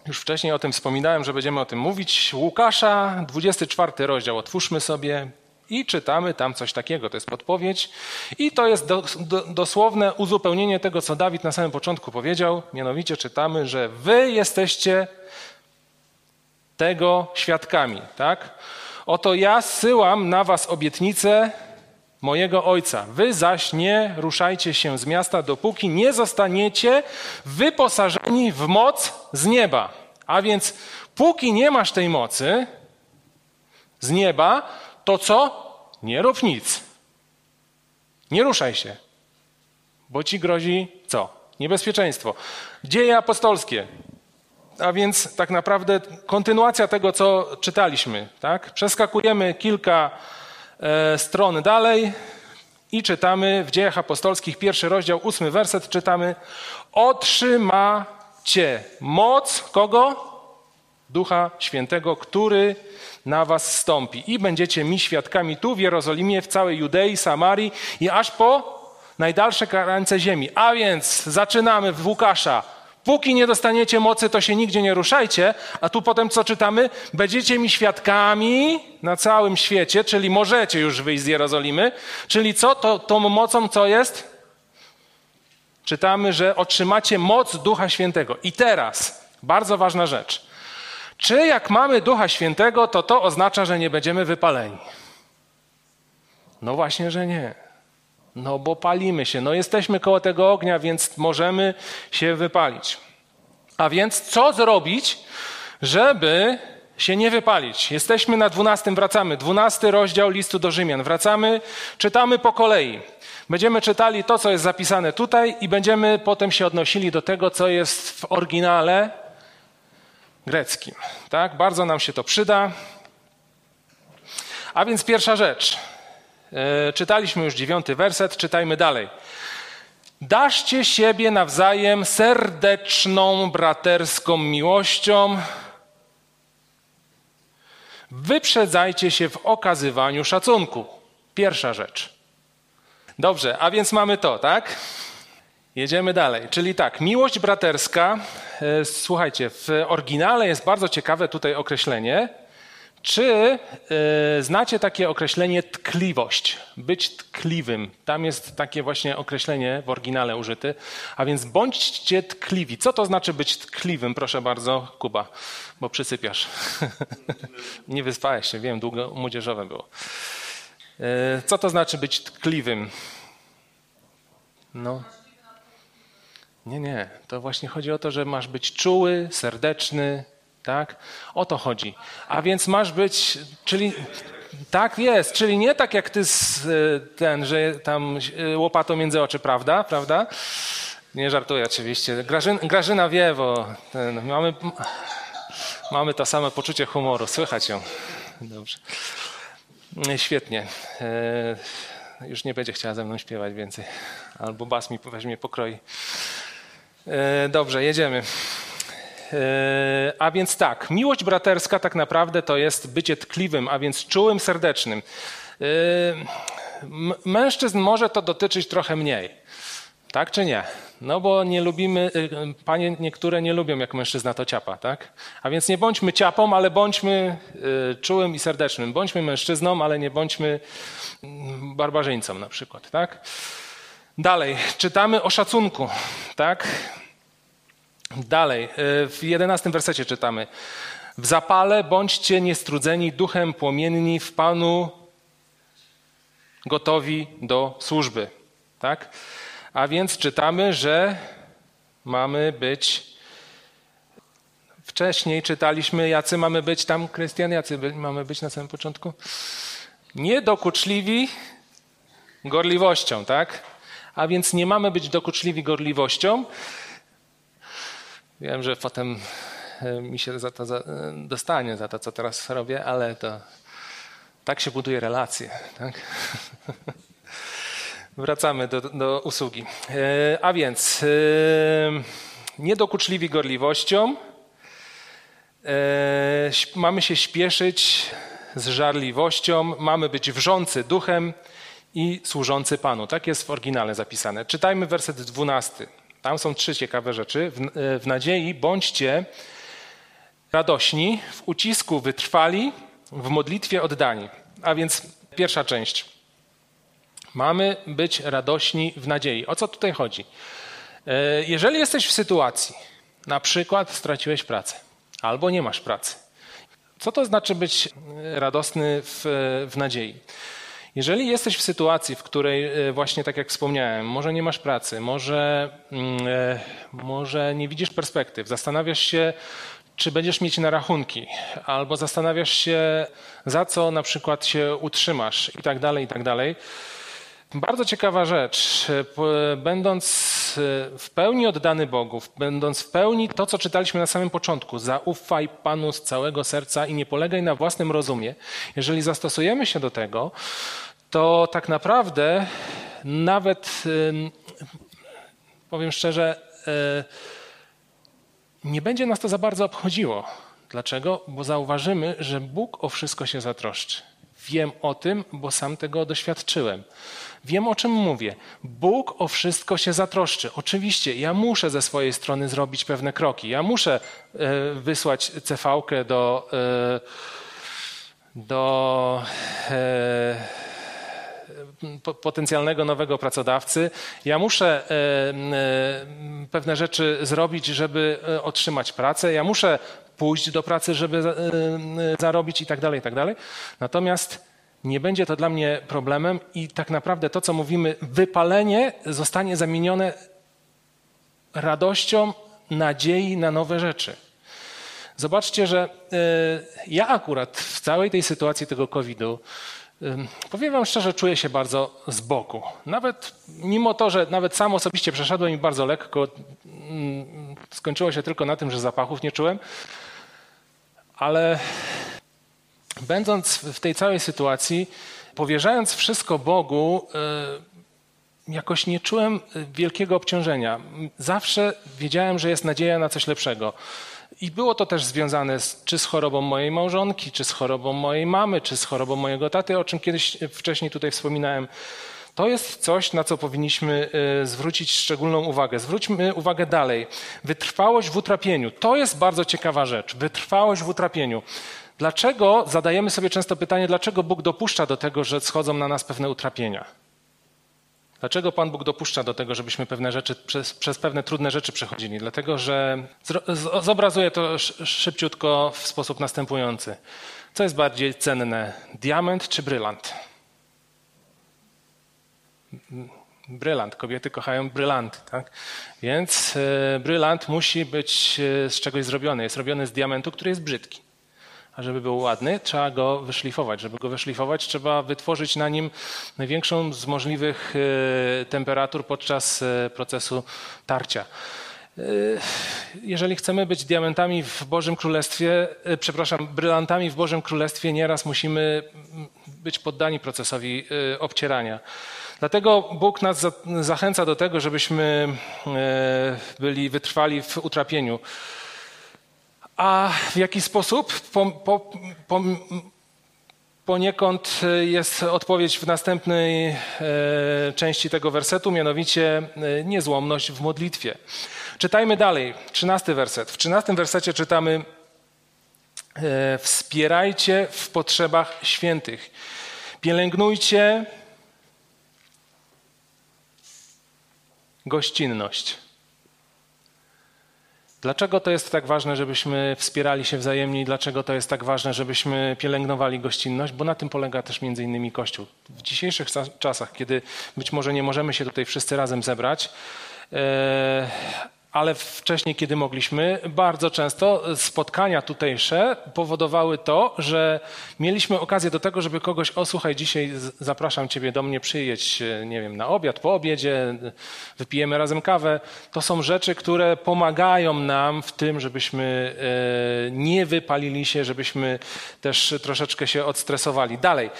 już wcześniej o tym wspominałem, że będziemy o tym mówić. Łukasza, 24 rozdział, otwórzmy sobie i czytamy tam coś takiego. To jest podpowiedź. I to jest do, do, dosłowne uzupełnienie tego, co Dawid na samym początku powiedział. Mianowicie czytamy, że wy jesteście tego świadkami. Tak? Oto ja zsyłam na was obietnicę mojego ojca. Wy zaś nie ruszajcie się z miasta, dopóki nie zostaniecie wyposażeni w moc z nieba. A więc póki nie masz tej mocy z nieba, to co? Nie rób nic. Nie ruszaj się, bo ci grozi co? Niebezpieczeństwo. Dzieje apostolskie. A więc tak naprawdę kontynuacja tego, co czytaliśmy. Tak? Przeskakujemy kilka e, stron dalej i czytamy w Dziejach Apostolskich, pierwszy rozdział, ósmy werset, czytamy Otrzymacie moc kogo? Ducha Świętego, który na was stąpi. I będziecie mi świadkami tu w Jerozolimie, w całej Judei, Samarii i aż po najdalsze krańce ziemi. A więc zaczynamy w Łukasza. Póki nie dostaniecie mocy, to się nigdzie nie ruszajcie. A tu potem co czytamy? Będziecie mi świadkami na całym świecie, czyli możecie już wyjść z Jerozolimy. Czyli co? To, tą mocą co jest? Czytamy, że otrzymacie moc Ducha Świętego. I teraz, bardzo ważna rzecz. Czy jak mamy Ducha Świętego, to to oznacza, że nie będziemy wypaleni? No właśnie, że nie. No bo palimy się, no jesteśmy koło tego ognia, więc możemy się wypalić. A więc co zrobić, żeby się nie wypalić? Jesteśmy na dwunastym, wracamy. Dwunasty rozdział listu do Rzymian. Wracamy, czytamy po kolei. Będziemy czytali to, co jest zapisane tutaj i będziemy potem się odnosili do tego, co jest w oryginale greckim. Tak? Bardzo nam się to przyda. A więc pierwsza rzecz. E, czytaliśmy już dziewiąty werset, czytajmy dalej. Daszcie siebie nawzajem serdeczną, braterską miłością. Wyprzedzajcie się w okazywaniu szacunku. Pierwsza rzecz. Dobrze, a więc mamy to, tak? Jedziemy dalej. Czyli tak, miłość braterska. E, słuchajcie, w oryginale jest bardzo ciekawe tutaj określenie. Czy y, znacie takie określenie tkliwość? Być tkliwym. Tam jest takie właśnie określenie w oryginale użyte. A więc bądźcie tkliwi. Co to znaczy być tkliwym? Proszę bardzo, Kuba, bo przysypiasz. Nie wyspałeś się, wiem, długo młodzieżowe było. Y, co to znaczy być tkliwym? No. Nie, nie. To właśnie chodzi o to, że masz być czuły, serdeczny, tak? O to chodzi. A więc masz być, czyli tak jest, czyli nie tak jak ty z, ten, że tam e, łopatą między oczy, prawda? Prawda? Nie żartuję oczywiście. Grażyna, Grażyna wie, bo ten, mamy, mamy to samo poczucie humoru. Słychać ją. Dobrze. Świetnie. E, już nie będzie chciała ze mną śpiewać więcej. Albo bas mi weźmie pokroi. E, dobrze, jedziemy. E, a więc tak, miłość braterska tak naprawdę to jest bycie tkliwym, a więc czułym, serdecznym. E, mężczyzn może to dotyczyć trochę mniej. Tak czy nie? No bo nie lubimy, panie niektóre nie lubią, jak mężczyzna to ciapa, tak? A więc nie bądźmy ciapą, ale bądźmy czułym i serdecznym. Bądźmy mężczyzną, ale nie bądźmy mm, barbarzyńcą na przykład, tak? Dalej, czytamy o szacunku, tak? Dalej, e, w jedenastym wersecie czytamy. W zapale bądźcie niestrudzeni duchem płomienni w Panu gotowi do służby. Tak? A więc czytamy, że mamy być. Wcześniej czytaliśmy, jacy mamy być tam, Krystian, jacy mamy być na samym początku? Niedokuczliwi gorliwością, tak? A więc nie mamy być dokuczliwi gorliwością, Wiem, że potem e, mi się za to za, e, dostanie, za to, co teraz robię, ale to tak się buduje relacje. Tak? Wracamy do, do usługi. E, a więc niedokuczliwi gorliwością, mamy się śpieszyć z żarliwością, mamy być wrzący duchem i służący Panu. Tak jest w oryginale zapisane. Czytajmy werset dwunasty. Tam są trzy ciekawe rzeczy. W, w nadziei bądźcie radośni, w ucisku wytrwali, w modlitwie oddani. A więc pierwsza część. Mamy być radośni w nadziei. O co tutaj chodzi? E, jeżeli jesteś w sytuacji, na przykład straciłeś pracę albo nie masz pracy, co to znaczy być radosny w, w nadziei? Jeżeli jesteś w sytuacji, w której e, właśnie tak jak wspomniałem, może nie masz pracy, może, mm, e, może nie widzisz perspektyw, zastanawiasz się, czy będziesz mieć na rachunki, albo zastanawiasz się, za co na przykład się utrzymasz i tak dalej, i tak dalej. Bardzo ciekawa rzecz. Będąc e, w pełni oddany Bogu, będąc w pełni to, co czytaliśmy na samym początku, zaufaj Panu z całego serca i nie polegaj na własnym rozumie. Jeżeli zastosujemy się do tego, to tak naprawdę nawet, powiem szczerze, e, nie będzie nas to za bardzo obchodziło. Dlaczego? Bo zauważymy, że Bóg o wszystko się zatroszczy. Wiem o tym, bo sam tego doświadczyłem. Wiem o czym mówię. Bóg o wszystko się zatroszczy. Oczywiście, ja muszę ze swojej strony zrobić pewne kroki. Ja muszę e, wysłać cv do, e, do potencjalnego nowego pracodawcy. Ja muszę e, e, pewne rzeczy zrobić, żeby e, otrzymać pracę. Ja muszę pójść do pracy, żeby zarobić i tak dalej, i tak dalej. Natomiast nie będzie to dla mnie problemem i tak naprawdę to, co mówimy, wypalenie zostanie zamienione radością nadziei na nowe rzeczy. Zobaczcie, że ja akurat w całej tej sytuacji tego COVID-u Powiem Wam szczerze, czuję się bardzo z boku. Nawet mimo to, że nawet sam osobiście przeszedłem i bardzo lekko, mm, skończyło się tylko na tym, że zapachów nie czułem, ale będąc w tej całej sytuacji, powierzając wszystko Bogu, e, jakoś nie czułem wielkiego obciążenia. Zawsze wiedziałem, że jest nadzieja na coś lepszego. I było to też związane z, czy z chorobą mojej małżonki, czy z chorobą mojej mamy, czy z chorobą mojego taty, o czym kiedyś wcześniej tutaj wspominałem. To jest coś, na co powinniśmy e, zwrócić szczególną uwagę. Zwróćmy uwagę dalej. Wytrwałość w utrapieniu. To jest bardzo ciekawa rzecz. Wytrwałość w utrapieniu. Dlaczego, zadajemy sobie często pytanie, dlaczego Bóg dopuszcza do tego, że schodzą na nas pewne utrapienia? Dlaczego Pan Bóg dopuszcza do tego, żebyśmy pewne rzeczy, przez, przez pewne trudne rzeczy przechodzili? Dlatego, że zobrazuję to szybciutko w sposób następujący. Co jest bardziej cenne, diament czy brylant? Brylant. Kobiety kochają brylanty, tak? Więc e, brylant musi być e, z czegoś zrobiony. Jest robiony z diamentu, który jest brzydki. A żeby był ładny, trzeba go wyszlifować. Żeby go wyszlifować, trzeba wytworzyć na nim największą z możliwych e, temperatur podczas e, procesu tarcia. E, jeżeli chcemy być diamentami w Bożym Królestwie, przepraszam, brylantami w Bożym Królestwie, nieraz musimy być poddani procesowi obcierania. Dlatego Bóg nas zachęca do tego, żebyśmy byli wytrwali w utrapieniu. A w jaki sposób? Po, po, po, poniekąd jest odpowiedź w następnej e, części tego wersetu, mianowicie e, niezłomność w modlitwie. Czytajmy dalej, trzynasty werset. W trzynastym wersecie czytamy e, wspierajcie w potrzebach świętych. Pielęgnujcie gościnność. Dlaczego to jest tak ważne, żebyśmy wspierali się wzajemnie i dlaczego to jest tak ważne, żebyśmy pielęgnowali gościnność? Bo na tym polega też między innymi Kościół. W dzisiejszych czasach, kiedy być może nie możemy się tutaj wszyscy razem zebrać, e, ale wcześniej, kiedy mogliśmy, bardzo często spotkania tutejsze powodowały to, że mieliśmy okazję do tego, żeby kogoś, o słuchaj, dzisiaj zapraszam ciebie do mnie, przyjedź, nie wiem, na obiad, po obiedzie, wypijemy razem kawę. To są rzeczy, które pomagają nam w tym, żebyśmy e, nie wypalili się, żebyśmy też troszeczkę się odstresowali. Dalej,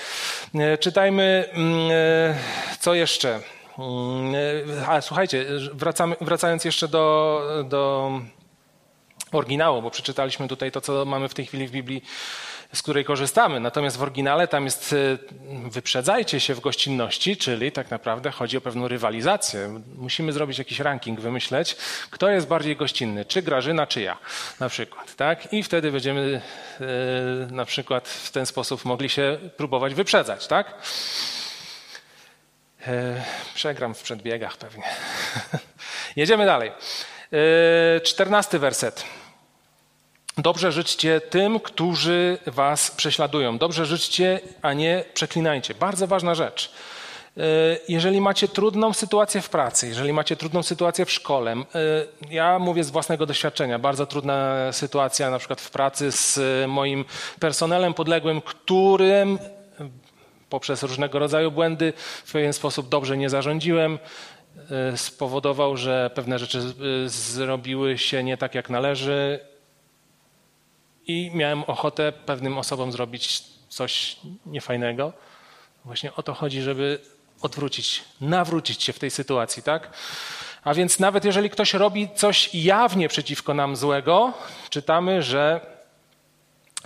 e, czytajmy, mm, e, co jeszcze. Mm, a słuchajcie, wracamy, wracając jeszcze do, do oryginału, bo przeczytaliśmy tutaj to, co mamy w tej chwili w Biblii. z której korzystamy. Natomiast w oryginale tam jest y, wyprzedzajcie się w gościnności, czyli tak naprawdę chodzi o pewną rywalizację. Musimy zrobić jakiś ranking, wymyśleć, kto jest bardziej gościnny, czy Grażyna, czy ja na przykład. Tak? I wtedy będziemy y, na przykład w ten sposób mogli się próbować wyprzedzać. Tak? E, przegram w przedbiegach pewnie. Jedziemy dalej. E, czternasty werset. Dobrze życzcie tym, którzy was prześladują. Dobrze życzcie, a nie przeklinajcie. Bardzo ważna rzecz. E, jeżeli macie trudną sytuację w pracy, jeżeli macie trudną sytuację w szkole, ja mówię z własnego doświadczenia, bardzo trudna sytuacja na przykład w pracy z moim personelem podległym, którym poprzez różnego rodzaju błędy w pewien sposób dobrze nie zarządziłem, e, spowodował, że pewne rzeczy e, zrobiły się nie tak jak należy i miałem ochotę pewnym osobom zrobić coś niefajnego. Właśnie o to chodzi, żeby odwrócić, nawrócić się w tej sytuacji, tak? A więc nawet jeżeli ktoś robi coś jawnie przeciwko nam złego, czytamy, że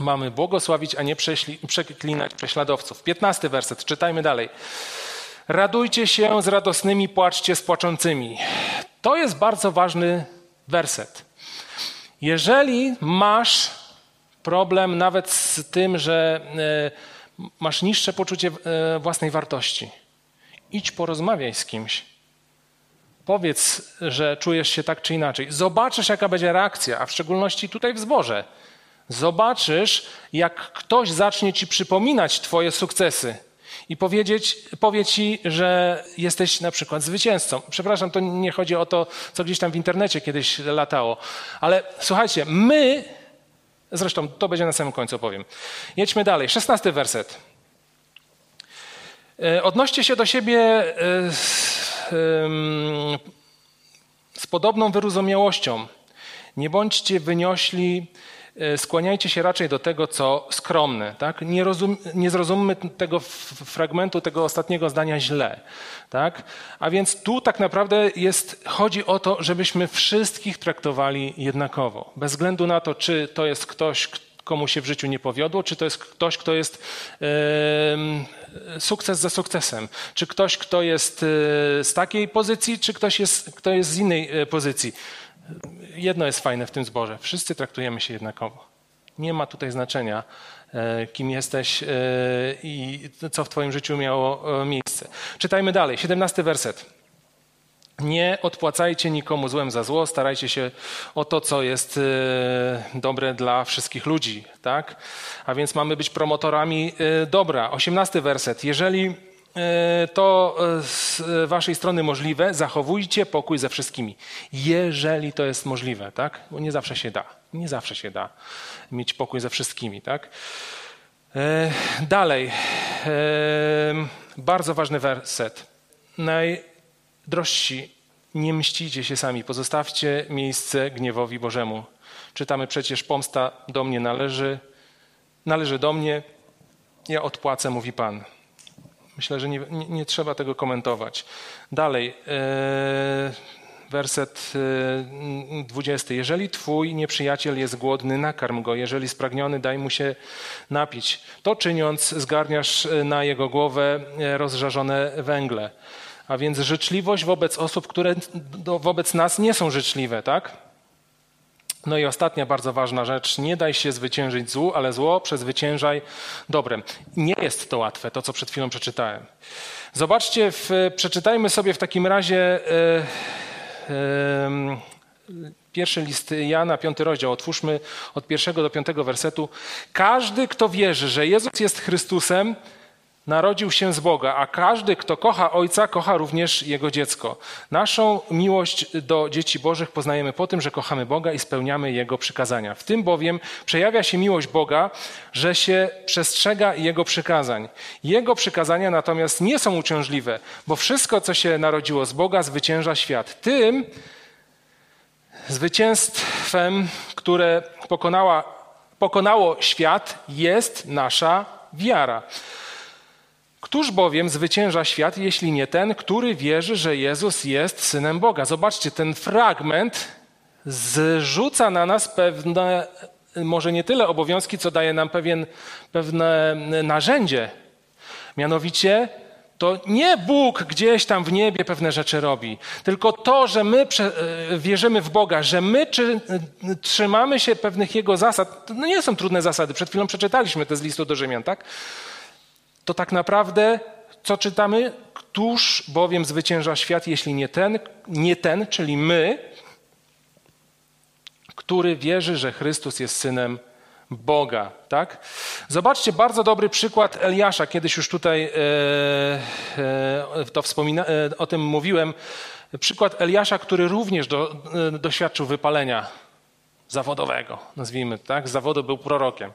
Mamy błogosławić, a nie przeklinać prześladowców. Piętnasty werset, czytajmy dalej. Radujcie się z radosnymi, płaczcie z płaczącymi. To jest bardzo ważny werset. Jeżeli masz problem nawet z tym, że e, masz niższe poczucie e, własnej wartości, idź porozmawiaj z kimś. Powiedz, że czujesz się tak czy inaczej. Zobaczysz, jaka będzie reakcja, a w szczególności tutaj w zborze. Zobaczysz, jak ktoś zacznie ci przypominać Twoje sukcesy i powiedzieć, powie ci, że jesteś na przykład zwycięzcą. Przepraszam, to nie chodzi o to, co gdzieś tam w internecie kiedyś latało, ale słuchajcie, my, zresztą to będzie na samym końcu opowiem. Jedźmy dalej. Szesnasty werset. E, odnoście się do siebie e, z, z podobną wyrozumiałością. Nie bądźcie wyniośli skłaniajcie się raczej do tego, co skromne. Tak? Nie, rozum, nie zrozummy tego fragmentu, tego ostatniego zdania źle. Tak? A więc tu tak naprawdę jest, chodzi o to, żebyśmy wszystkich traktowali jednakowo. Bez względu na to, czy to jest ktoś, komu się w życiu nie powiodło, czy to jest ktoś, kto jest e, sukces za sukcesem, czy ktoś, kto jest e, z takiej pozycji, czy ktoś, jest, kto jest z innej e, pozycji jedno jest fajne w tym zborze. Wszyscy traktujemy się jednakowo. Nie ma tutaj znaczenia, e, kim jesteś e, i co w Twoim życiu miało e, miejsce. Czytajmy dalej. 17 werset. Nie odpłacajcie nikomu złem za zło, starajcie się o to, co jest dobre dla wszystkich ludzi. Tak? A więc mamy być promotorami dobra. 18 werset. Jeżeli to e, z waszej strony możliwe, zachowujcie pokój ze wszystkimi. Jeżeli to jest możliwe, tak? Bo nie zawsze się da. Nie zawsze się da mieć pokój ze wszystkimi, tak? E, dalej. Bardzo ważny werset. Najdrożsi, nie mścicie się sami, pozostawcie miejsce gniewowi Bożemu. Czytamy przecież, pomsta do mnie należy, należy do mnie, ja odpłacę, mówi Pan. Myślę, że nie, nie, nie trzeba tego komentować. Dalej, e, werset e, 20. Jeżeli twój nieprzyjaciel jest głodny, nakarm go. Jeżeli spragniony, daj mu się napić. To czyniąc, zgarniasz e, na jego głowę e, rozżarzone węgle. A więc życzliwość wobec osób, które wobec nas nie są życzliwe, tak? No i ostatnia bardzo ważna rzecz. Nie daj się zwyciężyć złu, ale zło przezwyciężaj dobrem. Nie jest to łatwe, to co przed chwilą przeczytałem. Zobaczcie, w, przeczytajmy sobie w takim razie e, e, pierwszy list Jana, piąty rozdział. Otwórzmy od pierwszego do piątego wersetu. Każdy, kto wierzy, że Jezus jest Chrystusem, narodził się z Boga, a każdy, kto kocha Ojca, kocha również Jego dziecko. Naszą miłość do dzieci Bożych poznajemy po tym, że kochamy Boga i spełniamy Jego przykazania. W tym bowiem przejawia się miłość Boga, że się przestrzega Jego przykazań. Jego przykazania natomiast nie są uciążliwe, bo wszystko, co się narodziło z Boga, zwycięża świat. Tym zwycięstwem, które pokonała, pokonało świat, jest nasza wiara. Któż bowiem zwycięża świat, jeśli nie ten, który wierzy, że Jezus jest synem Boga? Zobaczcie, ten fragment zrzuca na nas pewne może nie tyle obowiązki, co daje nam pewien, pewne narzędzie. Mianowicie to nie Bóg gdzieś tam w niebie pewne rzeczy robi, tylko to, że my e, wierzymy w Boga, że my e, trzymamy się pewnych Jego zasad. To nie są trudne zasady, przed chwilą przeczytaliśmy te z listu do Rzymian, tak? To tak naprawdę, co czytamy? Któż bowiem zwycięża świat, jeśli nie ten, nie ten, czyli my, który wierzy, że Chrystus jest Synem Boga. Tak? Zobaczcie bardzo dobry przykład Eliasza. Kiedyś już tutaj e, e, to wspomina, e, o tym mówiłem. Przykład Eliasza, który również do, e, doświadczył wypalenia zawodowego, nazwijmy tak. Z zawodu był prorokiem.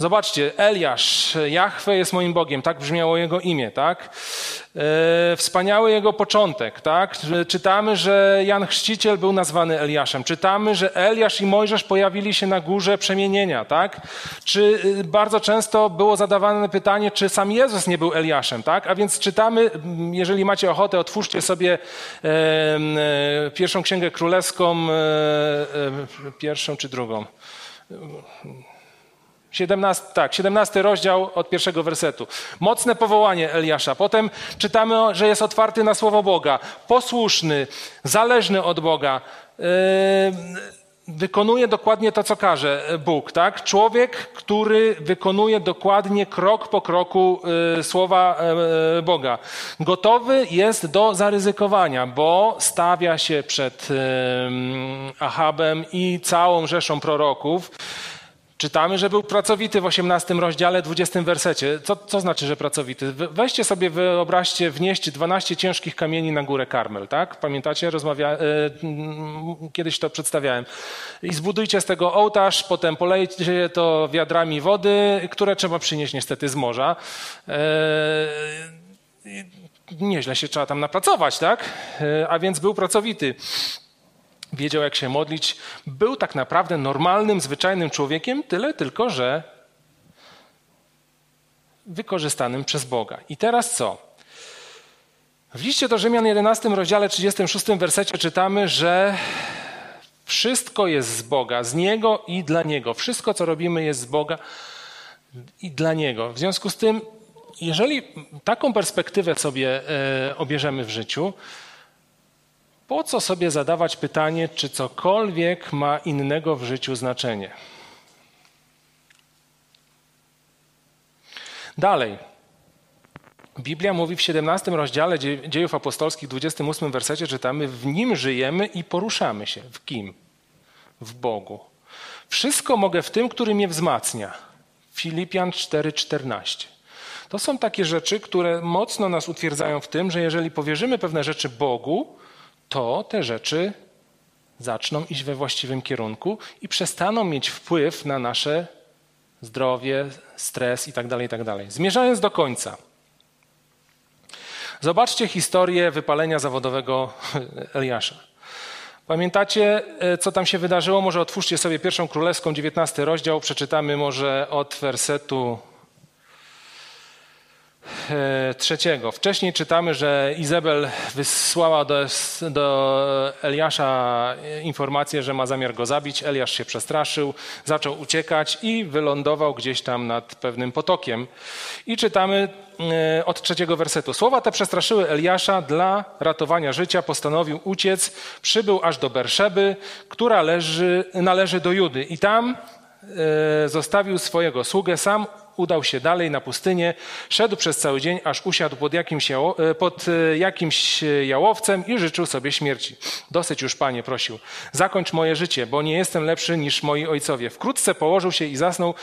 Zobaczcie, Eliasz, Jahwe jest moim Bogiem, tak brzmiało jego imię, tak? E, wspaniały jego początek, tak? Czytamy, że Jan Chrzciciel był nazwany Eliaszem. Czytamy, że Eliasz i Mojżesz pojawili się na górze przemienienia, tak? Czy e, bardzo często było zadawane pytanie, czy sam Jezus nie był Eliaszem, tak? A więc czytamy, jeżeli macie ochotę, otwórzcie sobie e, pierwszą księgę królewską, e, pierwszą czy drugą. 17, tak, 17 rozdział od pierwszego wersetu. Mocne powołanie Eliasza. Potem czytamy, że jest otwarty na słowo Boga, posłuszny, zależny od Boga. Yy, wykonuje dokładnie to, co każe Bóg, tak? Człowiek, który wykonuje dokładnie krok po kroku yy, słowa yy, Boga. Gotowy jest do zaryzykowania, bo stawia się przed Achabem i całą rzeszą proroków Czytamy, że był pracowity w 18 rozdziale, 20 wersecie. Co, co znaczy, że pracowity? Weźcie sobie, wyobraźcie, wnieść 12 ciężkich kamieni na górę Karmel, tak? Pamiętacie? Rozmawia... E, kiedyś to przedstawiałem. I zbudujcie z tego ołtarz, potem polejcie to wiadrami wody, które trzeba przynieść niestety z morza. E, nieźle się trzeba tam napracować, tak? E, a więc był pracowity wiedział jak się modlić, był tak naprawdę normalnym, zwyczajnym człowiekiem, tyle tylko, że wykorzystanym przez Boga. I teraz co? W liście do Rzymian 11 rozdziale 36 wersecie czytamy, że wszystko jest z Boga, z Niego i dla Niego. Wszystko, co robimy, jest z Boga i dla Niego. W związku z tym, jeżeli taką perspektywę sobie e, obierzemy w życiu, po co sobie zadawać pytanie, czy cokolwiek ma innego w życiu znaczenie? Dalej. Biblia mówi w 17 rozdziale Dziejów Apostolskich, 28 wersecie czytamy: W nim żyjemy i poruszamy się. W kim? W Bogu. Wszystko mogę w tym, który mnie wzmacnia. Filipian 4:14. To są takie rzeczy, które mocno nas utwierdzają w tym, że jeżeli powierzymy pewne rzeczy Bogu, to te rzeczy zaczną iść we właściwym kierunku i przestaną mieć wpływ na nasze zdrowie, stres itd. Tak itd. Tak Zmierzając do końca. Zobaczcie historię wypalenia zawodowego Eliasza. Pamiętacie, e, co tam się wydarzyło? Może otwórzcie sobie pierwszą królewską, 19 rozdział, przeczytamy może od wersetu trzeciego. Wcześniej czytamy, że Izabel wysłała do, do Eliasza informację, że ma zamiar go zabić. Eliasz się przestraszył, zaczął uciekać i wylądował gdzieś tam nad pewnym potokiem. I czytamy e, od trzeciego wersetu. Słowa te przestraszyły Eliasza dla ratowania życia, postanowił uciec, przybył aż do Berszeby, która leży, należy do Judy i tam e, zostawił swojego sługę, sam udał się dalej na pustynię, szedł przez cały dzień, aż usiadł pod jakimś, jało, e, pod e, jakimś jałowcem i życzył sobie śmierci. Dosyć już, panie, prosił, zakończ moje życie, bo nie jestem lepszy niż moi ojcowie. Wkrótce położył się i zasnął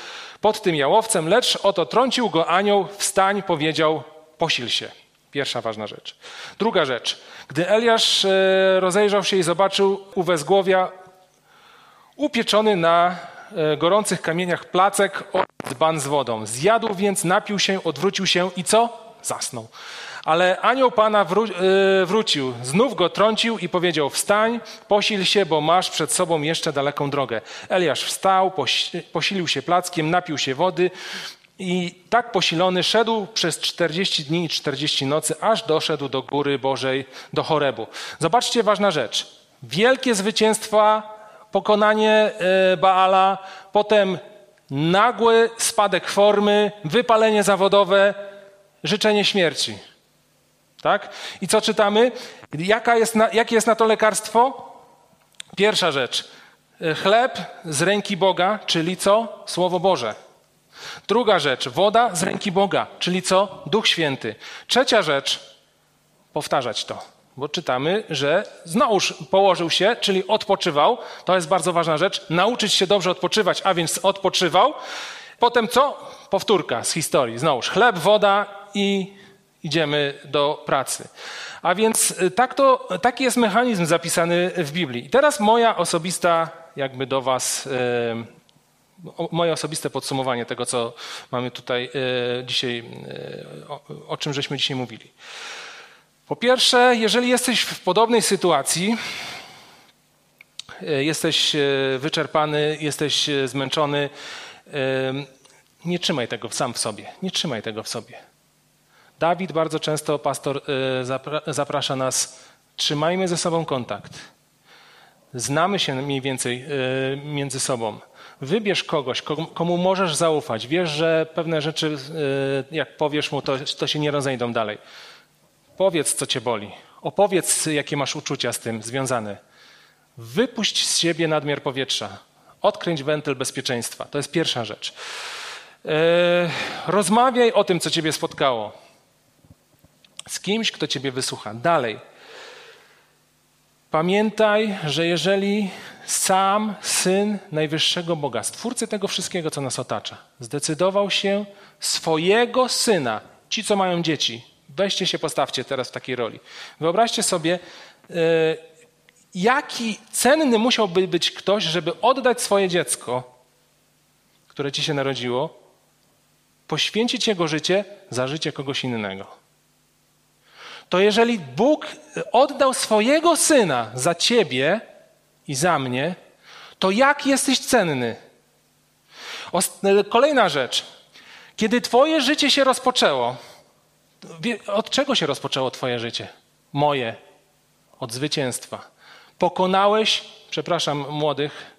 pod tym jałowcem, lecz oto trącił go anioł, wstań, powiedział, posil się. Pierwsza ważna rzecz. Druga rzecz. Gdy Eliasz e, rozejrzał się i zobaczył u wezgłowia upieczony na E, gorących kamieniach placek od dzban z wodą. Zjadł więc, napił się, odwrócił się i co? Zasnął. Ale anioł Pana wró e, wrócił, znów go trącił i powiedział: Wstań, posil się, bo masz przed sobą jeszcze daleką drogę. Eliasz wstał, posilił się plackiem, napił się wody i tak posilony szedł przez 40 dni i 40 nocy, aż doszedł do góry Bożej, do Chorebu. Zobaczcie, ważna rzecz. Wielkie zwycięstwa pokonanie e, Baala, potem nagły spadek formy, wypalenie zawodowe, życzenie śmierci. Tak? I co czytamy? Jaka jest na, jakie jest na to lekarstwo? Pierwsza rzecz. Chleb z ręki Boga, czyli co? Słowo Boże. Druga rzecz. Woda z ręki Boga, czyli co? Duch Święty. Trzecia rzecz. Powtarzać to. Bo czytamy, że znowuż położył się, czyli odpoczywał. To jest bardzo ważna rzecz. Nauczyć się dobrze odpoczywać, a więc odpoczywał. Potem co? Powtórka z historii. Znowuż chleb, woda i idziemy do pracy. A więc y, tak to, taki jest mechanizm zapisany w Biblii. I teraz moja osobista, jakby do Was, moje osobiste podsumowanie tego, co mamy tutaj y, dzisiaj, y, o czym żeśmy dzisiaj mówili. Po pierwsze, jeżeli jesteś w podobnej sytuacji, jesteś wyczerpany, jesteś zmęczony, nie trzymaj tego sam w sobie. Nie trzymaj tego w sobie. Dawid bardzo często, pastor, zaprasza nas, trzymajmy ze sobą kontakt. Znamy się mniej więcej między sobą. Wybierz kogoś, komu możesz zaufać. Wiesz, że pewne rzeczy, jak powiesz mu, to, to się nie rozejdą dalej. Powiedz, co cię boli. Opowiedz, jakie masz uczucia z tym związane. Wypuść z siebie nadmiar powietrza. Odkręć wentyl bezpieczeństwa. To jest pierwsza rzecz. Rozmawiaj o tym, co ciebie spotkało z kimś, kto Ciebie wysłucha. Dalej. Pamiętaj, że jeżeli sam Syn Najwyższego Boga, Stwórcy tego wszystkiego, co nas otacza, zdecydował się swojego Syna, ci, co mają dzieci, weźcie się, postawcie teraz w takiej roli. Wyobraźcie sobie, yy, jaki cenny musiałby być ktoś, żeby oddać swoje dziecko, które ci się narodziło, poświęcić jego życie za życie kogoś innego to jeżeli Bóg oddał swojego syna za ciebie i za mnie, to jak jesteś cenny? Kolejna rzecz. Kiedy twoje życie się rozpoczęło, od czego się rozpoczęło twoje życie? Moje. Od zwycięstwa. Pokonałeś, przepraszam młodych,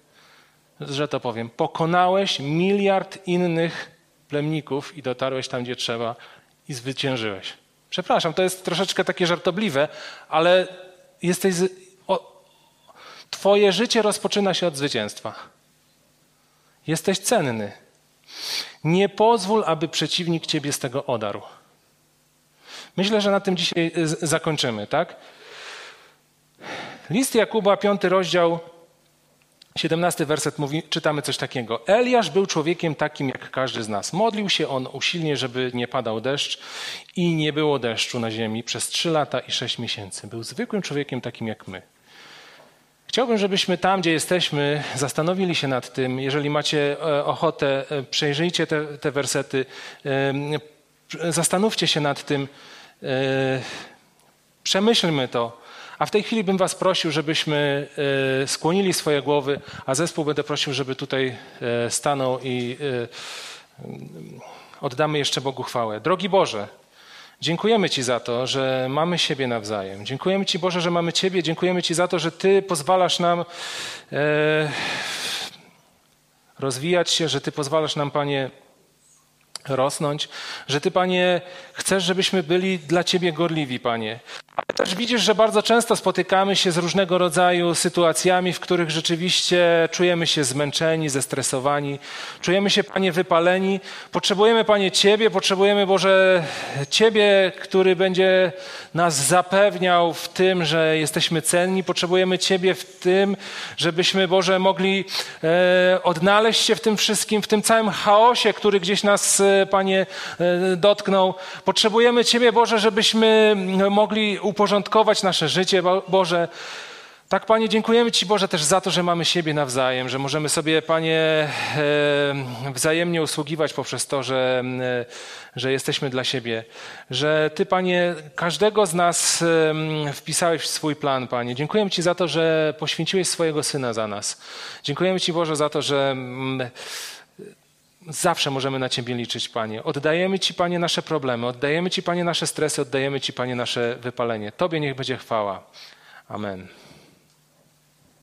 że to powiem, pokonałeś miliard innych plemników i dotarłeś tam, gdzie trzeba i zwyciężyłeś. Przepraszam, to jest troszeczkę takie żartobliwe, ale jesteś. Z... O... Twoje życie rozpoczyna się od zwycięstwa. Jesteś cenny. Nie pozwól, aby przeciwnik ciebie z tego odarł. Myślę, że na tym dzisiaj zakończymy, tak? List Jakuba, piąty rozdział, 17 werset mówi, czytamy coś takiego. Eliasz był człowiekiem takim jak każdy z nas. Modlił się on usilnie, żeby nie padał deszcz i nie było deszczu na ziemi przez trzy lata i sześć miesięcy. Był zwykłym człowiekiem takim jak my. Chciałbym, żebyśmy tam, gdzie jesteśmy, zastanowili się nad tym. Jeżeli macie e, ochotę, e, przejrzyjcie te, te wersety, e, zastanówcie się nad tym, przemyślmy to. A w tej chwili bym Was prosił, żebyśmy e, skłonili swoje głowy, a zespół będę prosił, żeby tutaj e, stanął i e, oddamy jeszcze Bogu chwałę. Drogi Boże, dziękujemy Ci za to, że mamy siebie nawzajem. Dziękujemy Ci, Boże, że mamy Ciebie. Dziękujemy Ci za to, że Ty pozwalasz nam rozwijać się, że Ty pozwalasz nam, Panie, rosnąć, że Ty, Panie, chcesz, żebyśmy byli dla Ciebie gorliwi, Panie. Ale też widzisz, że bardzo często spotykamy się z różnego rodzaju sytuacjami, w których rzeczywiście czujemy się zmęczeni, zestresowani, czujemy się, Panie, wypaleni. Potrzebujemy, Panie, Ciebie, potrzebujemy, Boże, Ciebie, który będzie nas zapewniał w tym, że jesteśmy cenni. Potrzebujemy Ciebie w tym, żebyśmy, Boże, mogli e, odnaleźć się w tym wszystkim, w tym całym chaosie, który gdzieś nas, e, Panie, e, dotknął. Potrzebujemy Ciebie, Boże, żebyśmy mogli uporządkować nasze życie, Boże. Tak, Panie, dziękujemy Ci, Boże, też za to, że mamy siebie nawzajem, że możemy sobie, Panie, e, wzajemnie usługiwać poprzez to, że, e, że jesteśmy dla siebie. Że Ty, Panie, każdego z nas wpisałeś w swój plan, Panie. Dziękujemy Ci za to, że poświęciłeś swojego Syna za nas. Dziękujemy Ci, Boże, za to, że mm, Zawsze możemy na Ciebie liczyć, Panie. Oddajemy Ci, Panie, nasze problemy, oddajemy Ci, Panie, nasze stresy, oddajemy Ci, Panie, nasze wypalenie. Tobie niech będzie chwała. Amen.